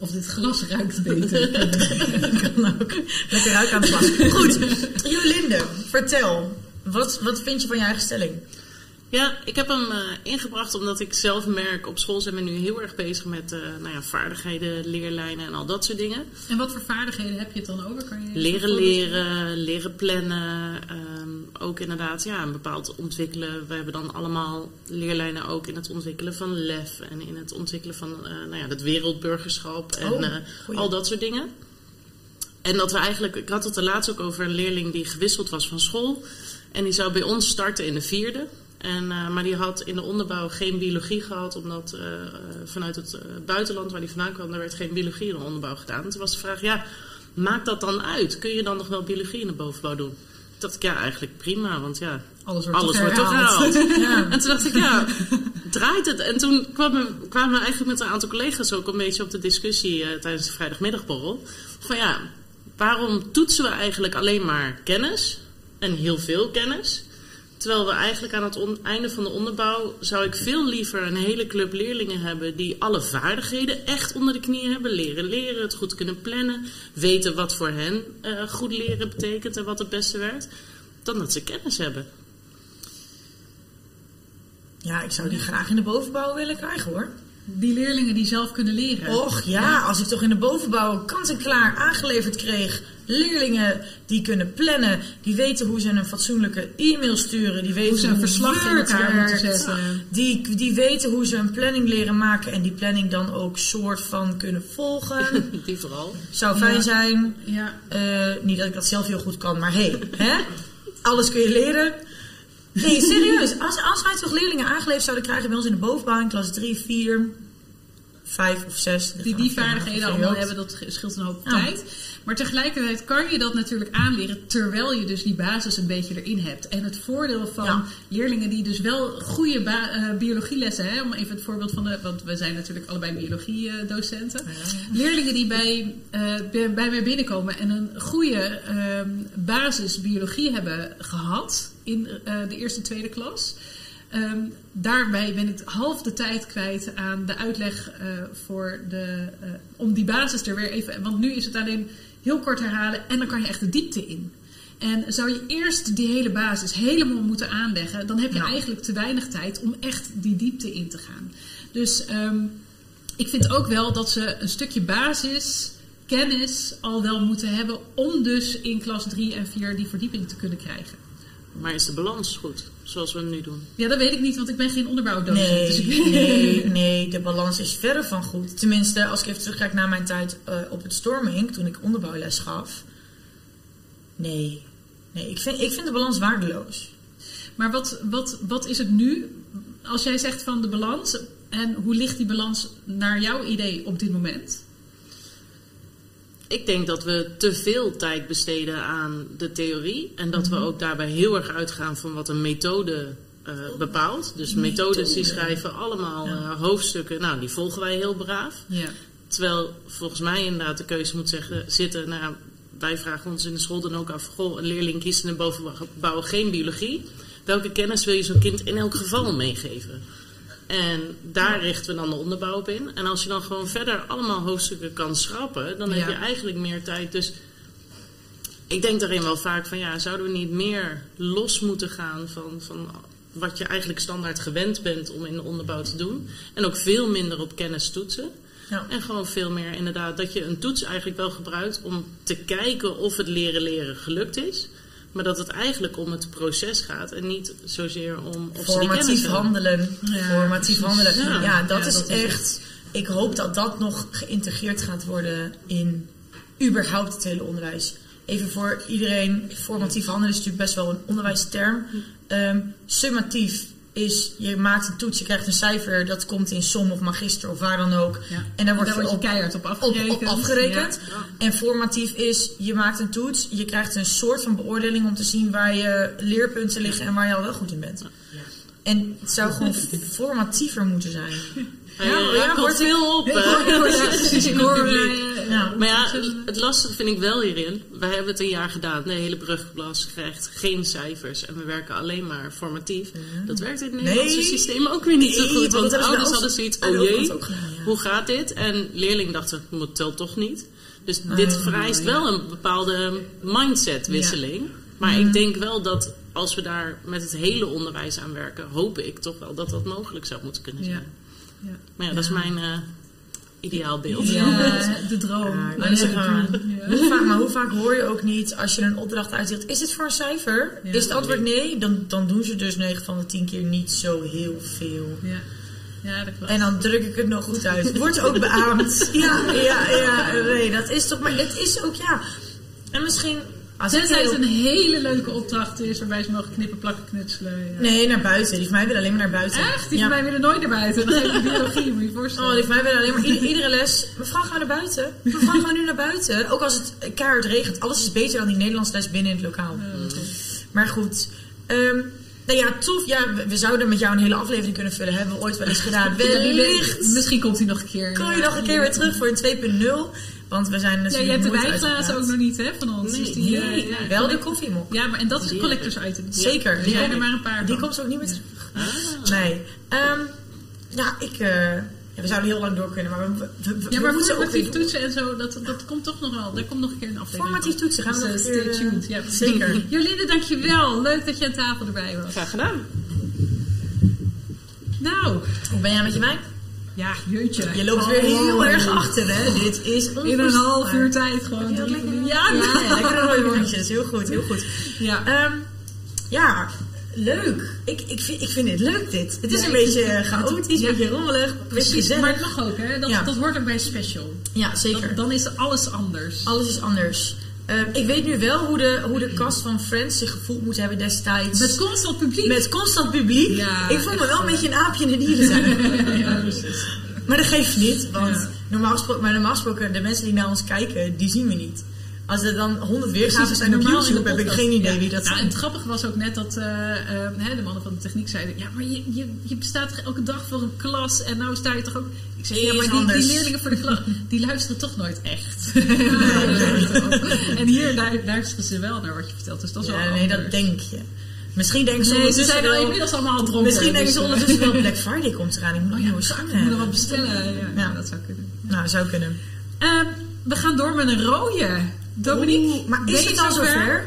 Of dit glas ruikt beter. kan ook. Lekker ruiken aan het glas. Goed, Jolinde, vertel. Wat, wat vind je van je eigen stelling? Ja, ik heb hem eh, ingebracht omdat ik zelf merk op school zijn we nu heel erg bezig met eh, nou ja, vaardigheden, leerlijnen en al dat soort dingen. en wat voor vaardigheden heb je het dan over? Kan je Leren leren, leren plannen, ehm, ook inderdaad ja, een bepaald ontwikkelen. We hebben dan allemaal leerlijnen ook in het ontwikkelen van lef en in het ontwikkelen van eh, nou ja, het wereldburgerschap en Oh, al dat soort dingen. En dat we eigenlijk, ik had het er laatst ook over een leerling die gewisseld was van school. En die zou bij ons starten in de vierde. En, eh, maar die had in de onderbouw geen biologie gehad, omdat eh, eh, vanuit het buitenland waar die vandaan kwam, daar werd geen biologie in de onderbouw gedaan. En toen was de vraag, ja, maakt dat dan uit? Kun je dan nog wel biologie in de bovenbouw doen? Toen dacht ik, ja, eigenlijk prima, want ja, Alles wordt alles toch wordt toch herhaald. gehaald. Ja. En toen dacht ik, ja, draait het? En toen kwamen, kwamen we eigenlijk met een aantal collega's ook een beetje op de discussie tijdens de vrijdagmiddagborrel. Van ja, waarom toetsen we eigenlijk alleen maar kennis? En heel veel kennis. Terwijl we eigenlijk aan het einde van de onderbouw zou ik veel liever een hele club leerlingen hebben die alle vaardigheden echt onder de knie hebben. Leren leren, het goed kunnen plannen, weten wat voor hen eh, goed leren betekent en wat het beste werkt. Dan dat ze kennis hebben. Ja, ik zou die graag in de bovenbouw willen krijgen hoor. Die leerlingen die zelf kunnen leren. Och ja, als ik toch in de bovenbouw kant-en-klaar aangeleverd kreeg. Leerlingen die kunnen plannen, die weten hoe ze een fatsoenlijke e-mail sturen, die weten Hoe ze een verslag in elkaar moeten zetten. Die, die weten hoe ze een planning leren maken en die planning dan ook soort van kunnen volgen. Die vooral. Zou fijn Ja. zijn. Ja. Eh, niet dat ik dat zelf heel goed kan, maar hey, hè? alles kun je leren. Nee, serieus. Als, als wij toch leerlingen aangeleverd zouden krijgen bij ons in de bovenbouw in klas 3, 4, 5 of 6. die die vaardigheden allemaal hebben, dat scheelt een hoop Ja. tijd. Maar tegelijkertijd kan je dat natuurlijk aanleren terwijl je dus die basis een beetje erin hebt. En het voordeel van Ja. leerlingen die dus wel goede eh, biologielessen hebben, om even het voorbeeld van de, want we zijn natuurlijk allebei biologiedocenten. Leerlingen die bij, eh, bij bij mij binnenkomen en een goede ehm, basis biologie hebben gehad in eh, de eerste tweede klas. Ehm, daarbij ben ik half de tijd kwijt aan de uitleg eh, voor de, eh, om die basis er weer even. Want nu is het alleen heel kort herhalen en dan kan je echt de diepte in. En zou je eerst die hele basis helemaal moeten aanleggen, dan heb je Ja. eigenlijk te weinig tijd om echt die diepte in te gaan. Dus ehm, ik vind ook wel dat ze een stukje basis, kennis al wel moeten hebben om dus in klas 3 en 4 die verdieping te kunnen krijgen. Maar is de balans goed, zoals we het nu doen? Ja, dat weet ik niet, want ik ben geen onderbouwdocent. Nee, dus ik- nee, nee, de balans is verre van goed. Tenminste, als ik even terugkijk naar mijn tijd eh, op het Storming, toen ik onderbouwles gaf. Nee, nee ik, vind, ik vind de balans waardeloos. Maar wat, wat, wat is het nu? Als jij zegt van de balans, en hoe ligt die balans naar jouw idee op dit moment? Ik denk dat we te veel tijd besteden aan de theorie. En dat we ook daarbij heel erg uitgaan van wat een methode eh, bepaalt. Dus methodes die schrijven allemaal eh, hoofdstukken. Nou, die volgen wij heel braaf. Ja. Terwijl volgens mij inderdaad de keuze moet zeggen, zitten. Nou, wij vragen ons in de school dan ook af: goh, een leerling kiest in de bovenbouw geen biologie. Welke kennis wil je zo'n kind in elk geval meegeven? En daar richten we dan de onderbouw op in. En als je dan gewoon verder allemaal hoofdstukken kan schrappen, dan heb je eigenlijk meer tijd. Dus ik denk daarin wel vaak van ja, zouden we niet meer los moeten gaan van, van wat je eigenlijk standaard gewend bent om in de onderbouw te doen. En ook veel minder op kennis toetsen. Ja. En gewoon veel meer inderdaad dat je een toets eigenlijk wel gebruikt om te kijken of het leren leren gelukt is. Maar dat het eigenlijk om het proces gaat en niet zozeer om of Formatief handelen. Ja, Formatief handelen. Ja, Ja. dat Ja, is dat is echt. Ik hoop dat dat nog geïntegreerd gaat worden in überhaupt het hele onderwijs. Even voor iedereen, formatief handelen is natuurlijk best wel een onderwijsterm. Ehm, summatief is, je maakt een toets, je krijgt een cijfer, dat komt in som of magister of waar dan ook. Ja. En daar word Daar je, word je op, keihard op afgerekend. op afgerekend. Ja. En formatief is, je maakt een toets, je krijgt een soort van beoordeling om te zien waar je leerpunten liggen en waar je al wel goed in bent. En het zou gewoon formatiever moeten zijn. Ja, ja, Ja, ja, ja, wordt veel op. precies. Ik hoor, Ja. Maar ja, het lastige vind ik wel hierin. Wij hebben het een jaar gedaan. De hele brugklas krijgt geen cijfers. En we werken alleen maar formatief. Dat werkt in het Nederlandse Nee. systeem ook weer niet zo goed. want ouders hadden zoiets, oh jee, hoe gaat dit? En leerling dachten, het telt toch niet. Dus dit Oh, vereist wel een bepaalde mindsetwisseling. Maar ik denk wel dat als we daar met het hele onderwijs aan werken, hoop ik toch wel dat dat mogelijk zou moeten kunnen zijn. Ja. Ja. Maar ja, dat is mijn eh ideaalbeeld. Ja. de droom. Ja, Ja. hoe vaak, maar hoe vaak hoor je ook niet als je een opdracht uitdeelt, is het voor een cijfer? Ja. is het antwoord nee? Dan, dan doen ze dus 9 van de 10 keer niet zo heel veel. Ja. ja, dat klopt. En dan druk ik het nog goed uit. Het wordt ook beaamd. Ja, ja, ja. Nee, dat is toch. Maar het is ook, ja. En misschien. Als ik Tenzij het een hele leuke opdracht is waarbij ze mogen knippen, plakken, knutselen. Ja. Nee, naar buiten. Die van mij willen alleen maar naar buiten. Echt? Die ja. van mij willen nooit naar buiten. Dan geef ik biologie, moet je voorstellen. Oh, die van mij willen alleen maar ieder- iedere les. Mevrouw, gaan we naar buiten? Mevrouw, gaan we nu naar buiten? Ook als het keihard regent. Alles is beter dan die Nederlandse les binnen in het lokaal. Maar goed. Ehm nou ja, tof. Ja, we, we zouden met jou een hele aflevering kunnen vullen. Hebben we ooit wel eens gedaan. Wellicht Misschien komt hij nog een keer. kom je nog een keer weer terug voor een 2.0. Want we zijn Ja, natuurlijk je hebt de wijnglazen ook nog niet, hè, van ons. Nee, dus die, Nee, eh, ja, wel de koffiemok. Ja, maar en dat is een collectors item. Zeker. Er Die zijn er maar een paar Die van. komt ook niet meer terug. Ah. Nee. Ehm ja, ik... eh, ja, we zouden heel lang door kunnen, maar we, we, we- we Ja, maar moeten ook formatief toetsen en zo, dat, dat komt toch nog wel. Daar komt nog een keer een aflevering Formatief toetsen, gaan we Dus, nog eh, een keer, Stay tuned. Ja, zeker. Jolinde, dankjewel. Leuk dat je aan tafel erbij was. Graag gedaan. Nou, Hoe ben jij met je wijn? Ja, jeutje. Je loopt weer heel Oh, erg achter, hè? Dit is In een half uur tijd gewoon. Heel lekker. Ja, Ja, ja, lekkere rode wormpjes. Heel goed, heel goed. Ja. Ehm, ja, leuk. Ik, ik, vind, ik vind dit leuk, dit. Het is Ja, een beetje het- chaotisch, een beetje rommelig, Precies, maar het mag ook, hè? Dat, Ja. dat hoort ook bij special. Ja, zeker. Dan, dan is alles anders. Alles is anders. Ehm, ik weet nu wel hoe de, hoe de cast van Friends zich gevoeld moet hebben destijds. Met constant publiek. Met constant publiek. Ja, ik voel me wel een beetje een aapje in de dierentuin. ja, precies. maar dat geeft niet, want normaal, gesproken, maar normaal gesproken, de mensen die naar ons kijken, die zien we niet. Als er dan honderd weergaven Precies, zijn op normaal in de YouTube, heb ik geen idee Ja. wie dat Nou, en zijn. het grappige was ook net dat eh, eh, hè, de mannen van de techniek zeiden... Ja, maar je, je, je bestaat toch elke dag voor een klas en nou sta je toch ook... Ik zeg, ja, maar die, die leerlingen voor de klas, die luisteren toch nooit echt. en hier lu- luisteren ze wel naar wat je vertelt, dus dat is Ja, wel nee, dat denk je. Misschien denken ze Nee, ze zijn al wel... inmiddels allemaal al dronken. Misschien denken ze dus, eh, ondertussen wel Black Friday komt eraan. Ik moet Ik moet nog wat hebben. bestellen. Ja, Ja. dat zou kunnen. Nou, zou kunnen. We gaan door met een rode. Dominique, Oeh, maar ben is het al zover?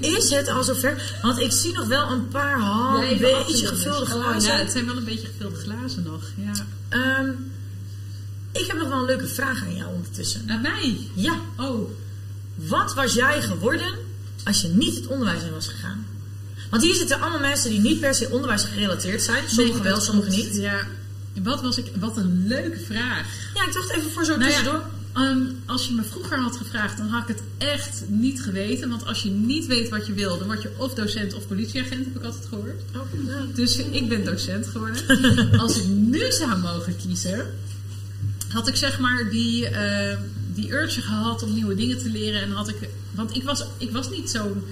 Is het al zover? Want ik zie nog wel een paar even beetje gevulde Oh, glazen. ja, het zijn wel een beetje gevulde glazen nog. Ja. Ehm, ik heb nog wel een leuke vraag aan jou ondertussen. Aan mij? Ja, Oh, wat was jij geworden als je niet het onderwijs in was gegaan? Want hier zitten allemaal mensen die niet per se onderwijs gerelateerd zijn. Sommigen Nee, wel, sommigen niet. Ja. Wat, was ik, wat een leuke vraag. Ja, ik dacht even voor zo Nou tussendoor. ja, ehm, als je me vroeger had gevraagd, dan had ik het echt niet geweten. Want als je niet weet wat je wil, dan word je of docent of politieagent, heb ik altijd gehoord. Oh, ja. Dus ik ben docent geworden. Als ik nu zou mogen kiezen, had ik zeg maar die, eh, die urge gehad om nieuwe dingen te leren. En had ik, want ik was, ik was niet zo'n.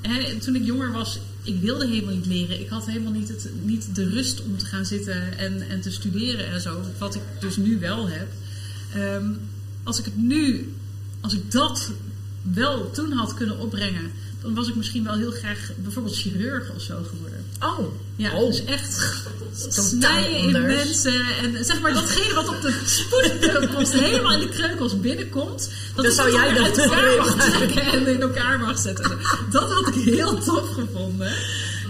hè, Toen ik jonger was, ik wilde helemaal niet leren. Ik had helemaal niet, het, niet de rust om te gaan zitten en, en te studeren en zo. Wat ik dus nu wel heb. Ehm, als ik het nu, als ik dat wel toen had kunnen opbrengen, dan was ik misschien wel heel graag bijvoorbeeld chirurg of zo geworden. Oh. Ja, oh. dus echt snijden in mensen. En zeg maar datgene wat op de spoedenpost helemaal in de kreukels binnenkomt. Dat, Dat zou jij weer uit elkaar mag trekken en in elkaar mag zetten. Dat had ik heel tof gevonden.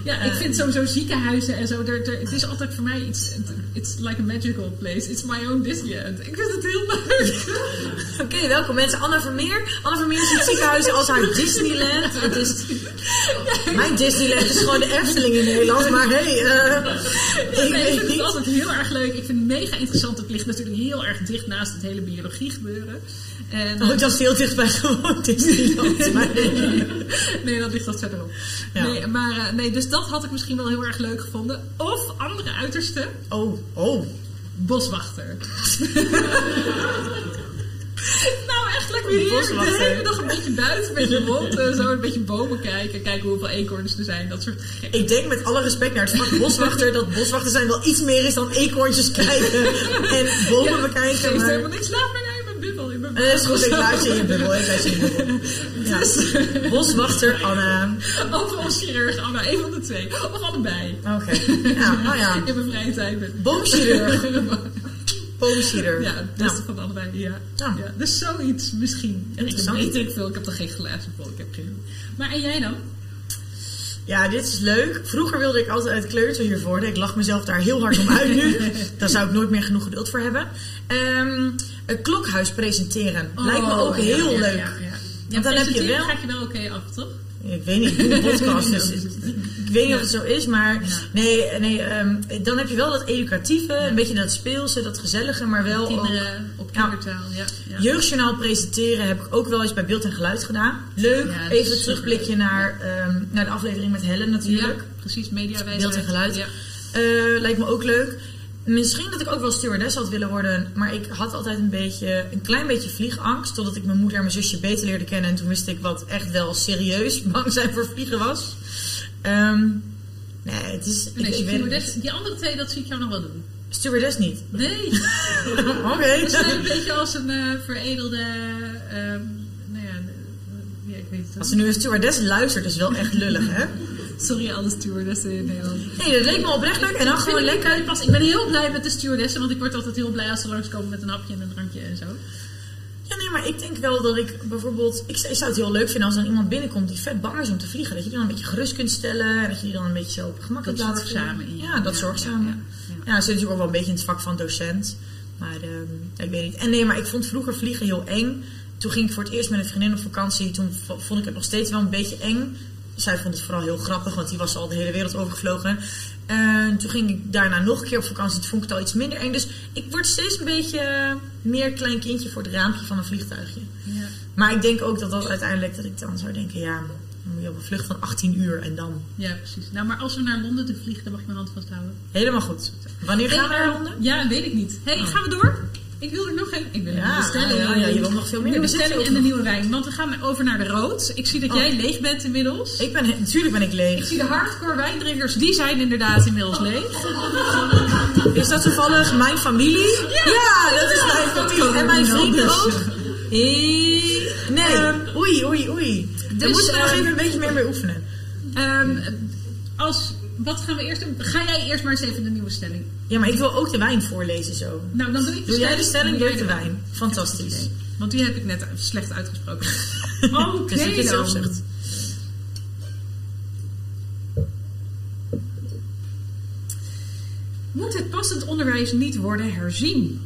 Ja, ik vind sowieso ziekenhuizen en zo. Het is altijd voor mij iets. It's like a magical place. It's my own Disneyland. Ik vind het heel leuk. Oké, welkom mensen. Anna Vermeer. Anna Vermeer ziet ziekenhuizen als haar Disneyland. Het is, mijn Disneyland is gewoon de Efteling in Nederland. Maar hey, eh, ik Nee, ik vind het niet. altijd heel erg leuk. Ik vind het mega interessant. Het ligt natuurlijk heel erg dicht naast het hele biologie gebeuren. En, Oh, dat is heel dicht bij gewoon Disneyland. Nee. dat ligt wat verderop. Ja. Nee, maar eh, nee, dus dat had ik misschien wel heel erg leuk gevonden. Of andere uiterste, Oh, oh. boswachter. nou, echt lekker weer heerlijk. De hele dag een beetje buiten, een beetje rond, eh, zo een beetje bomen kijken, kijken hoeveel eekhoorns er zijn, dat soort gek. Ik denk met alle respect naar het vak boswachter dat boswachter zijn wel iets meer is dan eekhoorntjes kijken en bomen bekijken. Geeft Maar... helemaal niks. Laat me Eh, is goed, ik laat je in je bubbel. Ik je in je bubbel. Ja. Boswachter, Anna. Of als chirurg, Anna, een van de twee. Of allebei. Oké. Ja, nou ja. In mijn vrije tijd ben. Boomchirurg. Boomchirurg. Ja, het beste van allebei, ja. Ja. ja. Dus zoiets misschien. Ik weet ik veel, ik heb er geen glazen vol, ik heb geen... Maar en jij dan? Ja, dit is leuk. Vroeger wilde ik altijd uit kleuter worden. Ik lach mezelf daar heel hard om uit nu. Daar zou ik nooit meer genoeg geduld voor hebben. Ehm, een klokhuis presenteren. Lijkt me ook Oh, ja, heel ja, leuk. Ja, ja. Want dan heb je wel- ga je wel oké af, toch? Ik weet niet, doe een podcast, dus ik weet niet of het zo is, maar nee, nee ehm, dan heb je wel dat educatieve, een beetje dat speelse, dat gezellige, maar wel ook... Kinderen op kindertaal, ja. ja. Jeugdjournaal presenteren heb ik ook wel eens bij beeld en geluid gedaan. Leuk, even een terugblikje naar, ehm, naar de aflevering met Helen natuurlijk. Ja, precies, mediawijsheid. Beeld en geluid. Ja. Eh, lijkt me ook leuk. Misschien dat ik ook wel stewardess had willen worden, maar ik had altijd een beetje, een klein beetje vliegangst. Totdat ik mijn moeder en mijn zusje beter leerde kennen. En toen wist ik wat echt wel serieus bang zijn voor vliegen was. Ehm, nee, het is. Nee, ik, weet het die andere twee, dat zie ik jou nog wel doen. Stewardess niet. Nee, Oké. dat is een beetje als een eh, veredelde... ehm nou ja, ja, ik weet het Als er nu een stewardess luistert, is wel echt lullig, hè? Sorry, alle stewardessen in Nederland. Nee, dat leek me oprecht leuk. En dan gewoon lekker. Pas, ik ben heel blij met de stewardessen, want ik word altijd heel blij als ze langskomen met een hapje en een drankje en zo. Ja, nee, maar ik denk wel dat ik bijvoorbeeld... Ik, ik zou het heel leuk vinden als er iemand binnenkomt die vet bang is om te vliegen. Dat je die dan een beetje gerust kunt stellen. En dat je die dan een beetje zo op gemakkelijk Dat laat je. Ja, dat Ja, zorgzame. ja, Ja, ja, zit natuurlijk ook wel een beetje in het vak van docent. Maar ehm, ik weet niet. En nee, maar ik vond vroeger vliegen heel eng. Toen ging ik voor het eerst met een vriendin op vakantie. Toen vond ik het nog steeds wel een beetje eng. Zij vond het vooral heel grappig, want die was al de hele wereld overgevlogen. En toen ging ik daarna nog een keer op vakantie. Toen vond ik het al iets minder eng. Dus ik word steeds een beetje eh, meer klein kindje voor het raampje van een vliegtuigje. Ja. Maar ik denk ook dat dat uiteindelijk, dat ik dan zou denken, ja, dan moet je op een vlucht van 18 uur en dan. ja, precies. Nou, maar als we naar Londen toe vliegen, dan mag je mijn hand vasthouden. Helemaal goed. Wanneer gaan we naar eh, Londen? Ja, weet ik niet. hey, gaan we door? Ik wil er nog een. Ik wil Ja, een nieuwe stelling. ja, ja, je wil nog veel meer. Nieuwe Er zit stelling veel en de nieuwe wijn. Want we gaan over naar de rood. Ik zie dat Oh. jij leeg bent inmiddels. Ik ben, natuurlijk ben ik Ik leeg. zie de hardcore wijndrinkers, die zijn inderdaad inmiddels leeg. Is dat toevallig mijn familie? Ja, dat is mijn familie. En mijn vrienden ook. Nee, oei, oei, oei. Daar Dus, moeten we nog ehm, even een beetje meer mee oefenen. Ehm, als, wat gaan we eerst doen? Ga jij eerst maar eens even de nieuwe stelling. Ja, maar ik wil ook de wijn voorlezen zo. Nou, dan doe ik de Doe jij de stelling, doe jij ik de wijn. Fantastisch. Want die heb ik net slecht uitgesproken. Oké Dus ik het zelf dan. zegt. Moet het passend onderwijs niet worden herzien?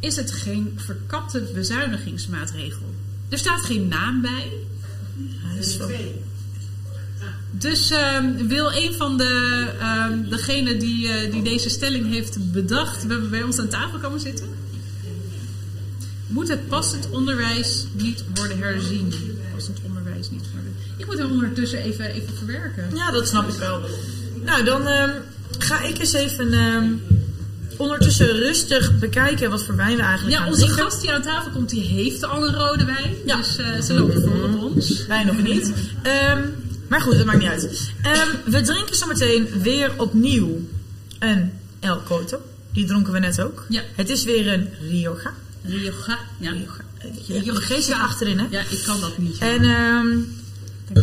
Is het geen verkapte bezuinigingsmaatregel? Er staat geen naam bij. Ja, dat is wel- Dus ehm, wil een van de, ehm degene die, eh, die deze stelling heeft bedacht bij- bij ons aan tafel komen zitten? Moet het passend onderwijs niet worden herzien? Passend onderwijs niet worden. Ik moet hem ondertussen even, even verwerken. Ja, dat snap ik wel. Nou, dan ehm, ga ik eens even ondertussen rustig bekijken wat voor wijn we eigenlijk Ja, onze gast die aan tafel komt, die heeft al een rode wijn. Ja. Dus eh, ze loopt voor op ons. Wij nog niet. Ehm, maar goed, dat maakt niet uit. Ehm, we drinken zometeen weer opnieuw een El Coto. Die dronken we net ook. Ja. Het is weer een Rioja. Rioja. Ja. Rioja. Je, je geest er achterin, hè? Ja, ik kan dat niet. En ehm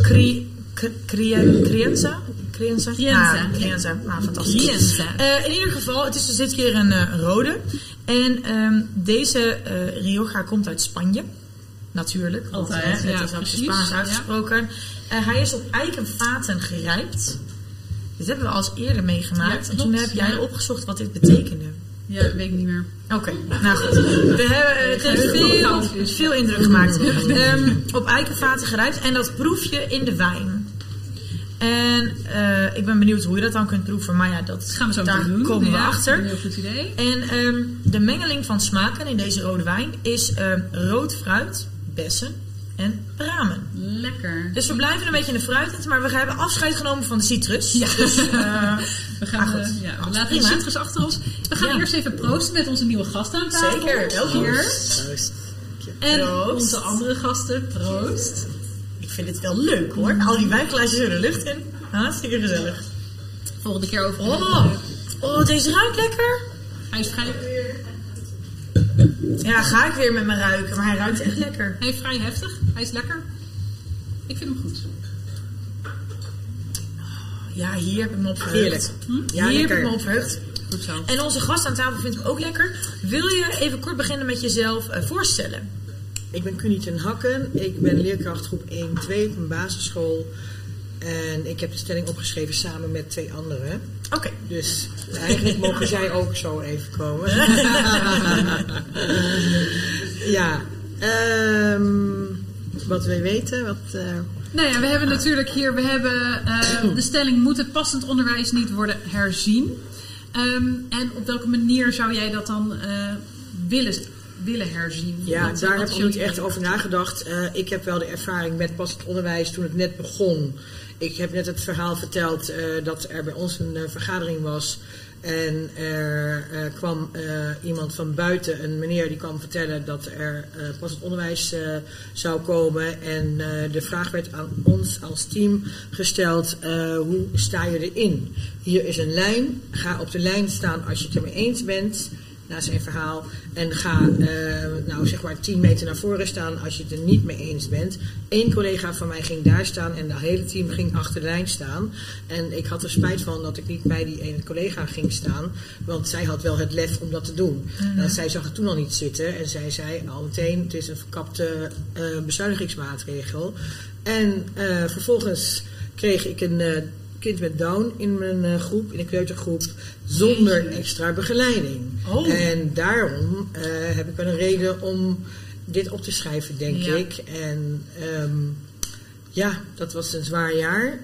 cri, cri, cri- Crienza? Crienza? Crienza. Ah, Crienza. Nou, fantastisch. Crienza. Eh, in ieder geval, het is dus dit keer een eh, rode. En ehm, deze eh, Rioja komt uit Spanje. Natuurlijk. want, Altijd, hè, het ja, is ook Spaans ja. uitgesproken. Eh, hij is op eikenvaten gerijpt. Dit hebben we al eens eerder meegemaakt. Ja, en toen heb jij opgezocht wat dit betekende. Ja, weet ik niet meer. Oké, nou goed. We hebben het heeft veel, veel indruk gemaakt. Ehm, op eikenvaten gerijpt en dat proef je in de wijn. En eh, ik ben benieuwd hoe je dat dan kunt proeven, maar ja, dat Dat gaan we zo daar doen. komen we Ja, achter. Een heel goed idee. En ehm, de mengeling van smaken in deze rode wijn is ehm, rood fruit, bessen en bramen. Lekker. Dus we blijven een beetje in de fruit, maar we hebben afscheid genomen van de citrus. Ja. Dus, eh, We, gaan, Ah, goed. eh, ja, we laten de citrus achter ons. We gaan Ja. eerst even proosten met onze nieuwe gast aan tafel. Zeker, welkom. Cheers. En Proost. onze andere gasten. Proost. ik vind het wel leuk hoor. Al die wijnglaasjes er de lucht in. Hartstikke gezellig. Volgende keer over. Oh, oh deze ruikt lekker. Hij is vrij, Ja, ga ik weer met mijn ruiken, maar hij ruikt echt lekker. hij is vrij heftig. Hij is lekker. Ik vind hem goed. Ja, hier heb ik me op verheugd. Heerlijk. Ja, hier heb lekker. ik me op verheugd. Goed zo. En onze gast aan tafel vindt hem ook lekker. Wil je even kort beginnen met jezelf eh, voorstellen? Ik ben Cunie ten Hakken. Ik ben leerkracht groep 1-2 op een basisschool. En ik heb de stelling opgeschreven samen met twee anderen. Oké. Dus eigenlijk mogen zij ook zo even komen. ja. ehm, wat wil je weten? Wat, eh, Nou ja, we hebben natuurlijk hier, we hebben eh, de stelling moet het passend onderwijs niet worden herzien. Ehm, en op welke manier zou jij dat dan eh, willen, willen herzien? Ja, daar heb ik niet echt over nagedacht. Eh, ik heb wel de ervaring met passend onderwijs toen het net begon. Ik heb net het verhaal verteld eh, dat er bij ons een eh, vergadering was. En er eh, kwam iemand van buiten, een meneer, die kwam vertellen dat er eh passend onderwijs zou komen. En de vraag werd aan ons als team gesteld: hoe sta je erin? Hier is een lijn. Ga op de lijn staan als je het ermee eens bent na zijn verhaal. En ga eh, nou zeg maar 10 meter naar voren staan als je het er niet mee eens bent. Eén collega van mij ging daar staan en het hele team ging achter de lijn staan. En ik had er spijt van dat ik niet bij die ene collega ging staan. Want zij had wel het lef om dat te doen. En zij zag het toen al niet zitten. En zij zei al meteen, het is een verkapte eh, bezuinigingsmaatregel. En eh, vervolgens kreeg ik een kind met Down in mijn eh, groep, in de kleutergroep, zonder extra begeleiding. Oh. En daarom eh, heb ik wel een reden om dit op te schrijven, denk Ja. ik. En ehm, ja, dat was een zwaar jaar.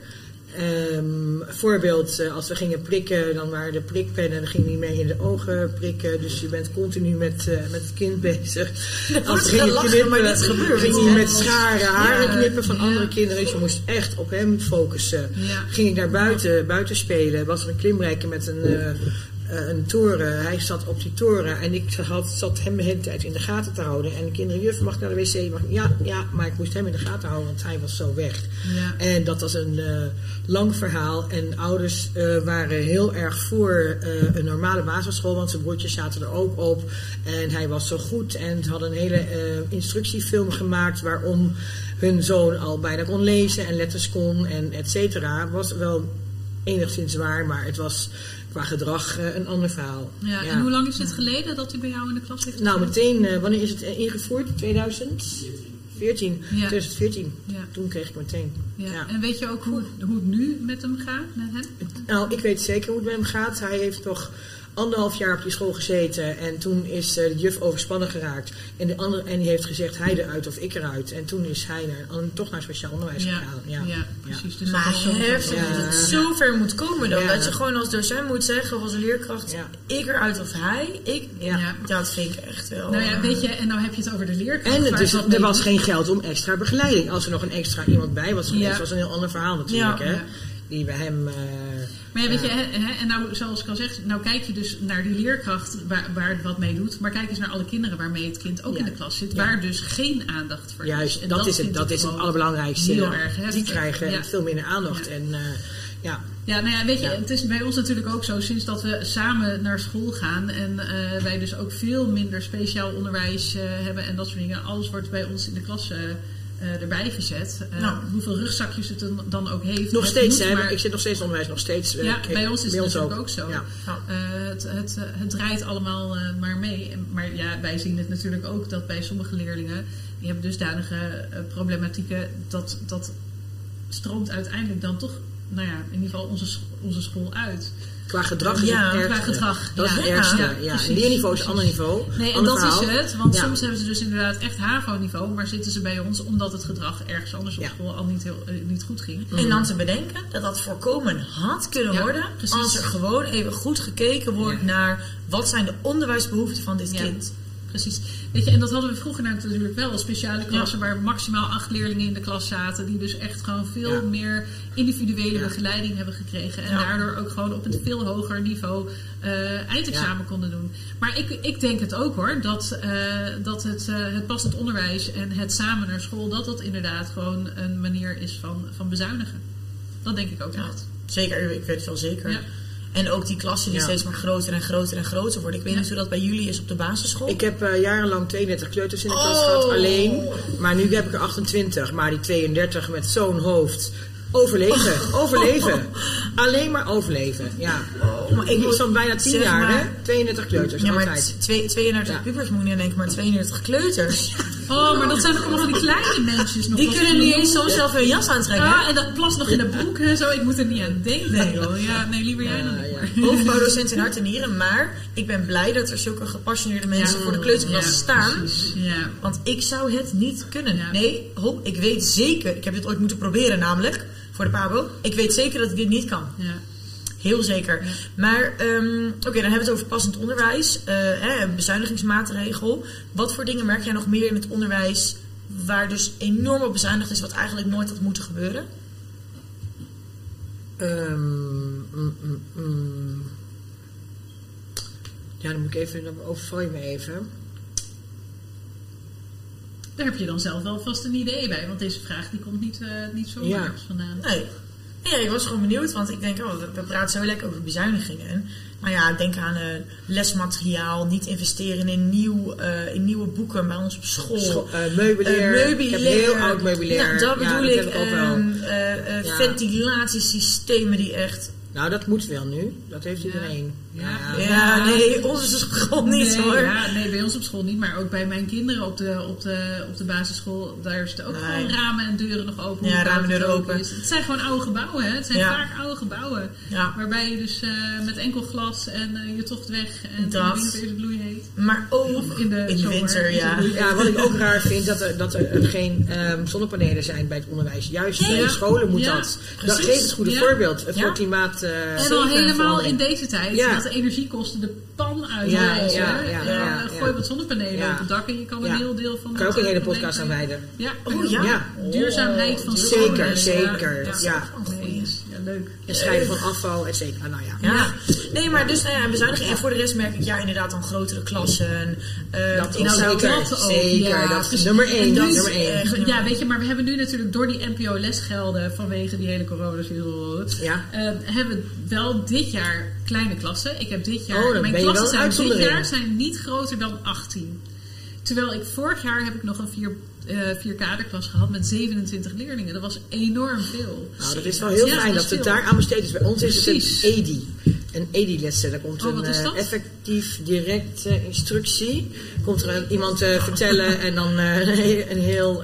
Ehm, voorbeeld, eh, als we gingen prikken, dan waren de prikpennen, dan ging niet mee in de ogen prikken. Dus je bent continu met, eh, met het kind bezig. Als we gingen gelachen, maar dit gebeurt. ging je met scharen, haren Ja. knippen van Ja. andere kinderen. Dus je moest echt op hem focussen. Ja. Ging ik naar buiten, buiten spelen, was er een klimrijker met een, een toren. Hij zat op die toren en ik had, zat hem de hele tijd in de gaten te houden. En de kinderen, juf, mag naar de wc? Mag, ik?" ja, ja, maar ik moest hem in de gaten houden, want hij was zo weg. Ja. En dat was een eh, lang verhaal. En ouders eh, waren heel erg voor eh, een normale basisschool, want zijn broertjes zaten er ook op. En hij was zo goed en ze hadden een hele eh, instructiefilm gemaakt waarom hun zoon al bijna kon lezen en letters kon en et cetera. Was wel enigszins waar, maar het was qua gedrag eh, een ander verhaal. Ja, En hoe lang is het geleden dat hij bij jou in de klas heeft Nou, meteen, eh, wanneer is het ingevoerd? 2014. Ja. 2014. Ja. Toen kreeg ik meteen. Ja. En weet je ook hoe, hoe het nu met hem gaat, met hem? Nou, ik weet zeker hoe het met hem gaat. Hij heeft nog anderhalf jaar op die school gezeten. En toen is eh, de juf overspannen geraakt. En, de andere, en die heeft gezegd, hij eruit of ik eruit. En toen is hij naar, toch naar speciaal onderwijs Ja, gegaan. ja, Ja. precies. Dus Maar dat heftig Ja. dat het zo ver moet komen dan. Ja. Dat je gewoon als docent moet zeggen, of als leerkracht, Ja. ik eruit of hij. Ik, Ja. Ja. Dat vind ik echt wel... Nou ja, weet je, en nou heb je het over de leerkracht. En het is, er mee was geen geld om extra begeleiding. Als er nog een extra iemand bij was geweest, Ja. was een heel ander verhaal natuurlijk. Ja. Hè? Ja. Die bij hem... eh, Maar ja, weet je, hè, hè, en nou, zoals ik al zeg, nou kijk je dus naar die leerkracht waar, waar het wat mee doet. Maar kijk eens naar alle kinderen waarmee het kind ook Ja. in de klas zit. Waar dus geen aandacht voor is. Juist, En dat, is het, dat is het allerbelangrijkste. Heel erg heftig. Die krijgen veel minder aandacht. Ja. En, eh, ja. Ja, nou ja, weet je, Ja. het is bij ons natuurlijk ook zo, sinds dat we samen naar school gaan en eh, wij dus ook veel minder speciaal onderwijs eh, hebben en dat soort dingen. Alles wordt bij ons in de klas eh, erbij gezet. Eh, Nou. Hoeveel rugzakjes het dan, ook heeft. Nog steeds, hè? maar- Ik zit nog steeds onderwijs, nog steeds. eh, ja, bij ons is het natuurlijk ook, zo. Ja. Het, het, het draait allemaal maar mee. Maar ja, wij zien het natuurlijk ook dat bij sommige leerlingen, die hebben dusdanige problematieken, dat, dat stroomt uiteindelijk dan toch, nou ja, in ieder geval onze, onze school uit. Qua gedrag is Ja, het qua ergste. gedrag, Dat is ja. het ergste. Ja, Ja, precies, Leerniveau is een ander niveau. Nee, en dat verhaal. is het. Want Ja. soms hebben ze dus inderdaad echt HAVO-niveau, maar zitten ze bij ons omdat het gedrag ergens anders op Ja. school al niet, heel, eh, niet goed ging. En dan te bedenken dat dat voorkomen had kunnen Ja, worden precies. als er gewoon even goed gekeken wordt Ja. naar wat zijn de onderwijsbehoeften van dit Ja. kind. Precies. Weet je, en dat hadden we vroeger natuurlijk wel. Speciale klassen waar maximaal acht leerlingen in de klas zaten. Die dus echt gewoon veel Ja. meer individuele Ja. begeleiding hebben gekregen. En daardoor ook gewoon op een veel hoger niveau eh, eindexamen konden doen. Maar ik, ik denk het ook hoor. Dat, eh, dat het, eh, het passend onderwijs en het samen naar school. Dat dat inderdaad gewoon een manier is van, van bezuinigen. Dat denk ik ook echt. zeker, ik weet het wel zeker. En ook die klassen die Ja. steeds maar groter en groter en groter worden. Ik weet niet hoe dat bij jullie is op de basisschool. Ik heb eh, jarenlang 32 kleuters in de klas Oh. gehad, alleen. Maar nu heb ik er 28. Maar die 32 met zo'n hoofd. Overleven, overleven. Alleen maar overleven, ja. Oh, maar ik moet- van bijna 10 zeg jaar, maar- hè? 32 kleuters, ja, maar altijd. twee- 32 Ja. pubers moet je denken, maar 32 kleuters. Oh, maar dat zijn ook allemaal van die kleine mensjes nog. Die kunnen niet een- eens zo zelf hun jas aantrekken. Ja, en dat plas nog in de broek en zo. Ik moet er niet aan denken, Nee. joh. Ja, nee, liever jij dan Ja. Hoofdbouwdocent in hart en nieren, maar ik ben blij dat er zulke gepassioneerde mensen voor de kleuterklas Ja, staan. precies. Ja. Want ik zou het niet kunnen. Nee, ho, ik weet zeker, ik heb dit ooit moeten proberen namelijk, voor de PABO. Ik weet zeker dat ik dit niet kan. Ja. Heel zeker. Maar, ehm, oké, dan hebben we het over passend onderwijs. eh, hè, een bezuinigingsmaatregel. Wat voor dingen merk jij nog meer in het onderwijs waar dus enorm op bezuinigd is, wat eigenlijk nooit had moeten gebeuren? Ehm, mm, mm, mm. Ja, dan moet ik even, dan overval je me even. Daar heb je dan zelf wel vast een idee bij. Want deze vraag die komt niet, eh, niet zo Ja. ergens vandaan. Nee. Ja, ik was gewoon benieuwd, want ik denk, oh, we- praten zo lekker over bezuinigingen. Maar ja, denk aan eh, lesmateriaal, niet investeren in, nieuw, eh, in nieuwe boeken bij ons op school. Scho- eh, meubilair. Meubilair. Ik heb heel oud meubilair. Nou, dat Ja, bedoel dat ik. ook wel. ehm, eh, eh, Ja. Ventilatiesystemen die echt... Nou, dat moet wel nu. Dat heeft iedereen. Ja. Ja, nee, onze school niet nee, hoor. Ja, nee, bij ons op school niet. Maar ook bij mijn kinderen op de, op de, op de basisschool. Daar zitten ook Nee. gewoon ramen en deuren nog open. Ja, ramen en deuren open. is. Het zijn gewoon oude gebouwen. Hè? Het zijn Ja. vaak oude gebouwen. Ja. Waarbij je dus eh, met enkel glas en eh, je tocht weg. En in de Dat. winter is het bloeiheet. Maar ook Of in de in de zomer winter, is ja. Ja, wat ik ook raar vind, dat er, dat er geen ehm, zonnepanelen zijn bij het onderwijs. Juist bij de scholen moet dat. Dat geeft het goede voorbeeld voor klimaat. eh, En al helemaal in deze tijd, De energiekosten de pan Ja, uitreizen. ja, ja, ja, gooi wat zonnepanelen op het dak en je kan een heel deel van... Kan ook een hele podcast aan probleem- wijden. Ja, Oh ja. Ja. Duurzaamheid van Zeker, zeker, Ja, ja, leuk. En scheiden van afval, et cetera. Nou ja. Ja. Nee, maar dus nou ja, bezuiniging. En voor de rest merk ik ja inderdaad dan grotere klassen. eh, Dat is zou- zeker, dat ook, zeker. ja. dat is nummer één. nu- nummer één. echt- Ja, weet je, maar we hebben nu natuurlijk door die NPO-lesgelden vanwege die hele coronavirus, Ja. eh, hebben we wel dit jaar kleine klassen. Ik heb dit jaar, Oh, mijn klassen zijn dit jaar zijn niet groter dan 18. Terwijl ik vorig jaar heb ik nog een vier, eh vier kaderklas gehad met 27 leerlingen. Dat was enorm veel. Nou, dat is wel heel Ja, fijn dat dat het daar aan besteed is. Bij ons is het een EDI. Een EDI-lessen. Daar komt Oh, een eh, dat? effectief direct eh, instructie. Komt er iemand eh, vertellen en dan eh, een heel...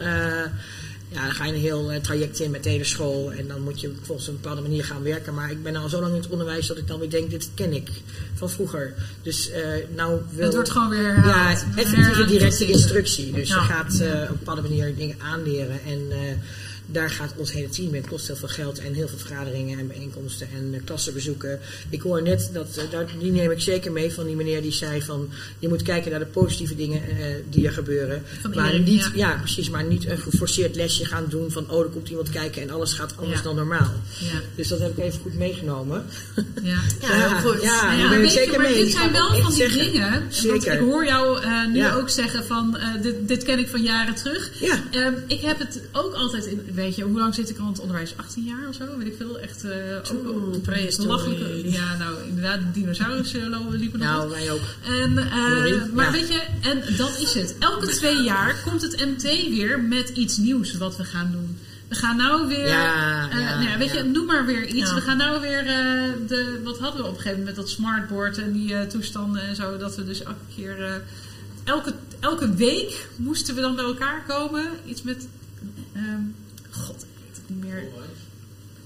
ja, dan ga je een heel eh, traject in met de hele school. En dan moet je volgens een bepaalde manier gaan werken. Maar ik ben al zo lang in het onderwijs dat ik dan weer denk, dit ken ik van vroeger. Dus eh nou wil... Het wordt gewoon weer Ja, herhaald. effectieve Herhaald, directe instructie. Dus Ja. je gaat eh, op een bepaalde manier dingen aanleren. En daar gaat ons hele team in. Het kost heel veel geld en heel veel vergaderingen en bijeenkomsten en eh, klassenbezoeken. Ik hoor net, dat, eh, die neem ik zeker mee van die meneer die zei van... je moet kijken naar de positieve dingen eh, die er gebeuren. Van maar iedereen, niet, ja. ja. precies, maar niet een geforceerd lesje gaan doen van... oh, er komt iemand kijken en alles gaat anders Ja. dan normaal. Ja. Dus dat heb ik even goed meegenomen. Ja. Ja, goed. Ja, je, zeker maar mee. dit zijn wel van die zeggen. dingen. Zeker. ik hoor jou nu ook zeggen van dit, dit ken ik van jaren terug. Ja. Ehm, ik heb het ook altijd in, weet je, hoe lang zit ik al in het onderwijs? 18 jaar of zo? Weet ik veel. Echt uh, belachelijke. Ja, nou inderdaad, de dinosaurussen liepen nog Nou, wij ook. En, eh, maar ja. weet je, en dat is het. Elke twee jaar komt het MT weer met iets nieuws wat we gaan doen. We gaan nou weer, Ja, eh, ja, nou ja, weet je, noem maar weer iets. We gaan nou weer de, wat hadden we op een gegeven moment met dat smartboard en die toestanden en zo. Dat we dus elke keer, elke, elke week moesten we dan bij elkaar komen. Iets met, ehm, god, ik weet het niet meer.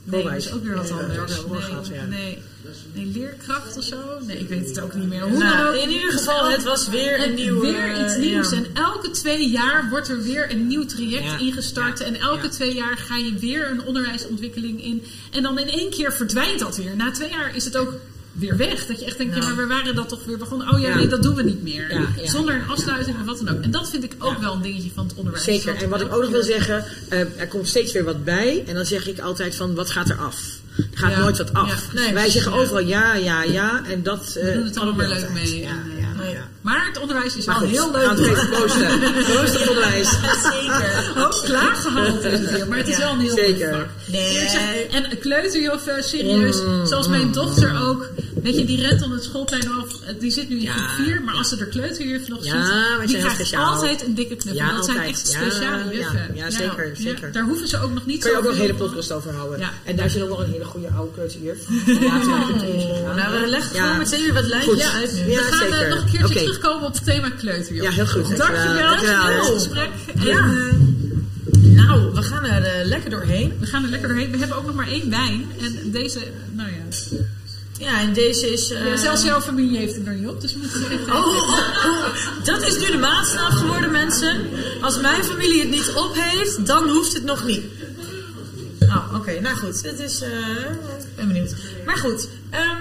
Nee, dat is ook weer wat anders. Nee, nee, nee, leerkracht of zo? Nee, ik weet het ook niet meer. Hoe dan Nou, ook. in ieder geval, het was weer En een nieuw... weer eh, iets nieuws. ja. En elke twee jaar wordt er weer een nieuw traject Ja. ingestart. Ja. En elke Ja. twee jaar ga je weer een onderwijsontwikkeling in. En dan in één keer verdwijnt dat weer. Na twee jaar is het ook weer weg. Dat je echt denkt, ja, maar we waren dat toch weer begonnen. Oh ja, Ja. nee, dat doen we niet meer. Ja. Zonder een afsluiting of wat dan ook. En dat vind ik ook wel een dingetje van het onderwijs. Zeker. En wat ik ook nog wil zeggen, eh, er komt steeds weer wat bij. En dan zeg ik altijd van, wat gaat er af? Er gaat nooit wat af. Nee, Wij zeggen overal ja, ja, ja. En dat We doen het eh, allemaal maar altijd. leuk mee. En, eh, nee. ja. Maar het onderwijs is wel heel leuk. het proosten. Op het onderwijs. Zeker. Ook klaargehaald is het weer, maar het is Ja, wel een heel zeker. mooi vak. Nee. En eh, serieus, Mm, zoals mijn dochter ook. Weet je, die rent dan het schoolplein af. Die zit nu in Ja, groep 4, maar als ze de kleuterjuf nog Ja, ziet, die zijn krijgt speciaal. altijd een dikke knuffel. Ja, dat zijn altijd. echt Ja, speciale ja, juffen. ja, zeker, zeker. daar hoeven ze ook nog niet Kun je ook nog een hele podcast over houden. Ja. En daar zit ook nog een hele goede oude kleuterjuf. Leven gegaan. Nou, we leggen Ja. gewoon meteen weer wat lijntjes uit. Ja, We gaan eh, zeker. nog een keertje Oké. terugkomen op het thema kleuterjuf. Ja, heel goed. Dankjewel voor Ja. het gesprek. En, Ja. eh, Nou, we gaan er eh, lekker doorheen. we gaan er lekker doorheen. We hebben ook nog maar één wijn. En deze, nou ja. Ja, en deze is... eh, Ja, zelfs jouw familie heeft het er niet op, dus we moeten er even... Oh, oh, oh, dat is nu de maatstaf geworden, mensen. Als mijn familie het niet op heeft, dan hoeft het nog niet. Oh, oké. Nou goed. Het is... eh, Ik ben benieuwd. Maar goed. ehm,